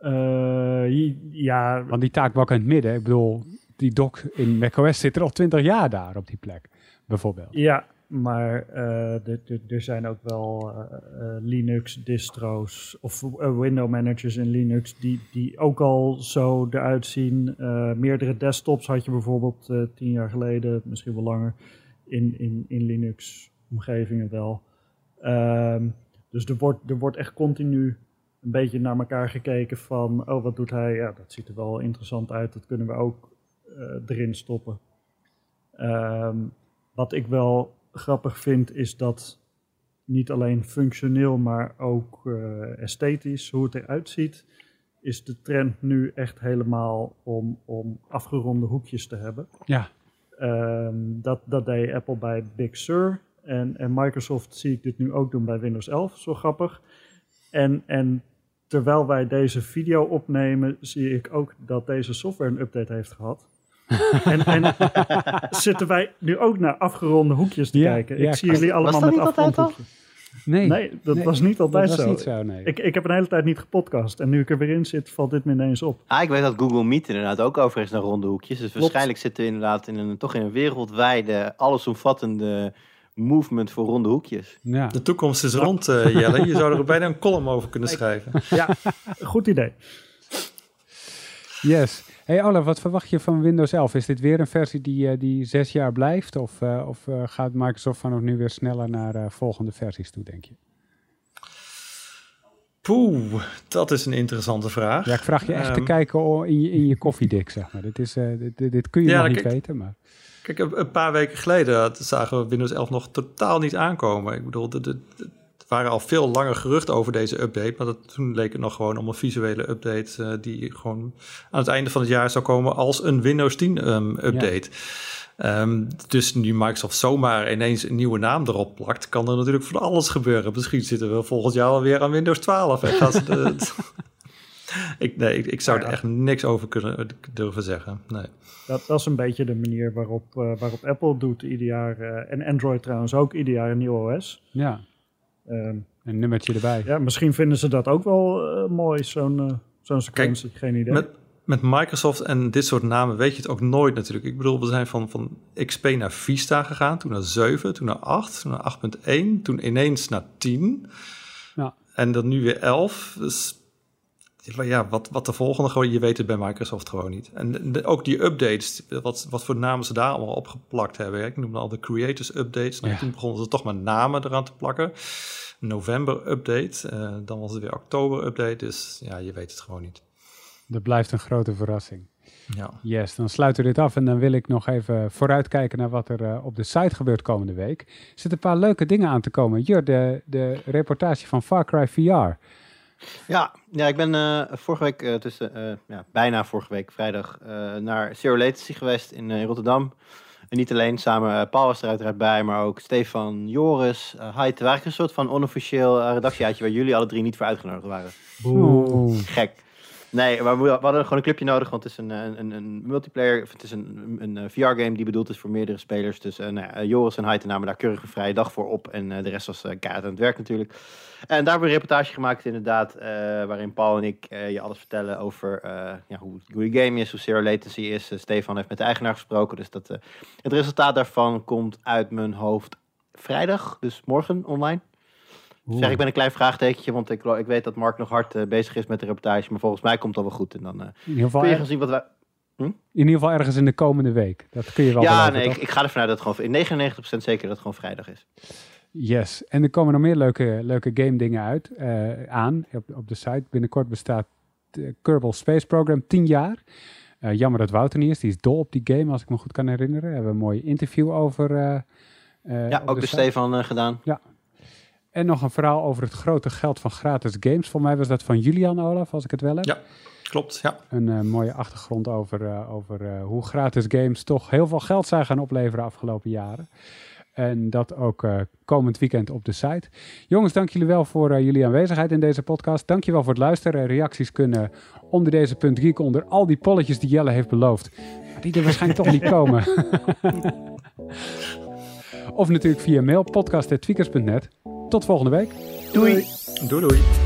Uh, ja. Want die taakbalk in het midden, ik bedoel, die dock in macOS zit er al twintig jaar daar op die plek, bijvoorbeeld. Ja, maar uh, er zijn ook wel uh, Linux-distro's of window managers in Linux die, die ook al zo eruit zien. meerdere desktops had je bijvoorbeeld tien jaar geleden, misschien wel langer, in, in, in Linux-omgevingen wel. Um, dus er wordt, er wordt echt continu een beetje naar elkaar gekeken van, oh wat doet hij? Ja, dat ziet er wel interessant uit, dat kunnen we ook erin stoppen. Um, wat ik wel grappig vind, is dat niet alleen functioneel, maar ook uh, esthetisch, hoe het eruit ziet, is de trend nu echt helemaal om, om afgeronde hoekjes te hebben. Ja. Um, dat, dat deed Apple bij Big Sur. En, en Microsoft zie ik dit nu ook doen bij Windows 11, zo grappig. En, en terwijl wij deze video opnemen, zie ik ook dat deze software een update heeft gehad. en, en zitten wij nu ook naar afgeronde hoekjes te kijken. Ik zie jullie allemaal met afgeronde hoekjes. Nee, nee, dat was niet altijd dat zo. Niet zo nee. ik, ik heb een hele tijd niet gepodcast. En nu ik er weer in zit, valt dit me ineens op. Ah, ik weet dat Google Meet inderdaad ook overigens naar ronde hoekjes. Dus waarschijnlijk zitten we inderdaad in een, toch in een wereldwijde, allesomvattende movement voor ronde hoekjes. Ja. De toekomst is rond, uh, Jelle. Je zou er bijna een column over kunnen schrijven. Ja, goed idee. Yes. Hey Olaf, wat verwacht je van Windows 11? Is dit weer een versie die, uh, die zes jaar blijft? Of, uh, of uh, gaat Microsoft vanaf nu weer sneller naar volgende versies toe, denk je? Poeh, dat is een interessante vraag. Ja, ik vraag je echt um, te kijken in je, in je koffiedik, zeg maar. Dit, is, dit, dit, kun je ja, nog niet weten, maar... Kijk, een paar weken geleden zagen we Windows 11 nog totaal niet aankomen. Ik bedoel, de, de, de waren al veel langer geruchten over deze update. Maar dat, toen leek het nog gewoon om een visuele update. Uh, die gewoon aan het einde van het jaar zou komen als een Windows 10 um, update. Ja. Um, dus nu Microsoft zomaar ineens een nieuwe naam erop plakt, kan er natuurlijk van alles gebeuren. Misschien zitten we volgend jaar alweer aan Windows 12. En gaan ze de, ik, nee, ik, ik zou er echt niks over kunnen durven zeggen. Nee. Dat, dat is een beetje de manier waarop, uh, waarop Apple doet ieder jaar. Uh, en Android trouwens ook ieder jaar een nieuw OS. Ja. Um, een nummertje erbij. Ja, misschien vinden ze dat ook wel uh, mooi, zo'n uh, zo'n sequentie. Kijk, Geen idee. Met, met Microsoft en dit soort namen weet je het ook nooit natuurlijk. Ik bedoel, we zijn van, van XP naar Vista gegaan, toen naar 7, toen naar 8, toen naar 8.1, toen ineens naar 10. Ja. En dan nu weer 11. Dus ja, wat, wat de volgende gewoon, je weet het bij Microsoft gewoon niet. En de, ook die updates, wat, wat voor namen ze daar allemaal opgeplakt hebben. Ik noemde al de Creators Updates. Nou, ja. Toen begonnen ze toch maar namen eraan te plakken. November Update, uh, dan was het weer Oktober Update. Dus ja, je weet het gewoon niet. Dat blijft een grote verrassing. Ja. Yes, dan sluiten we dit af en dan wil ik nog even vooruitkijken naar wat er uh, op de site gebeurt komende week. Er zitten een paar leuke dingen aan te komen. Jur, de, de reportage van Far Cry VR. Ja, ja ik ben uh, vorige week, uh, tussen, uh, ja, bijna vorige week, vrijdag, naar Zero Latency geweest in, in Rotterdam. En niet alleen samen, Paul was er uiteraard bij, maar ook Stefan, Joris, Hai. Het waren een soort van onofficieel redactieuitje waar jullie alle drie niet voor uitgenodigd waren. Oeh. Gek. Nee, maar we hadden gewoon een clubje nodig, want het is een, een, een multiplayer, het is een, een VR-game die bedoeld is voor meerdere spelers. Dus uh, nou ja, Joris en Haiten namen daar keurig een vrije dag voor op en de rest was uh, kaart aan het werk natuurlijk. En daar hebben we een reportage gemaakt inderdaad, waarin Paul en ik je alles vertellen over ja, hoe, hoe die game is, hoe zero latency is. Stefan heeft met de eigenaar gesproken, dus dat, het resultaat daarvan komt uit mijn hoofd vrijdag, dus morgen online. Zeg, ik ben een klein vraagtekentje, want ik, ik weet dat Mark nog hard uh, bezig is met de reportage. Maar volgens mij komt het wel goed. En dan uh, in ieder geval kun je gaan zien wat wij... Hm? In ieder geval ergens in de komende week. Dat kun je wel Ja, nee, ik, ik, ga ervan uit dat het gewoon... 99% zeker dat het gewoon vrijdag is. Yes. En er komen nog meer leuke, leuke game dingen uit, uh, aan op, op de site. Binnenkort bestaat Kerbal Space Program 10 jaar. jammer dat Wouter niet is. Die is dol op die game, als ik me goed kan herinneren. We hebben een mooi interview over... ja, ook de Stefan gedaan. Ja, en nog een verhaal over het grote geld van gratis games. Voor mij was dat van Julian Olaf, als ik het wel heb. Ja, klopt. Ja. Een uh, mooie achtergrond over, uh, over uh, hoe gratis games toch heel veel geld zijn gaan opleveren de afgelopen jaren. En dat ook komend weekend op de site. Jongens, dank jullie wel voor jullie aanwezigheid in deze podcast. Dank je wel voor het luisteren. Reacties kunnen onder deze punt geek, onder al die polletjes die Jelle heeft beloofd. Maar die er waarschijnlijk toch niet komen. of natuurlijk via mail podcast.tweakers.net. Tot volgende week. Doei. Doei doei.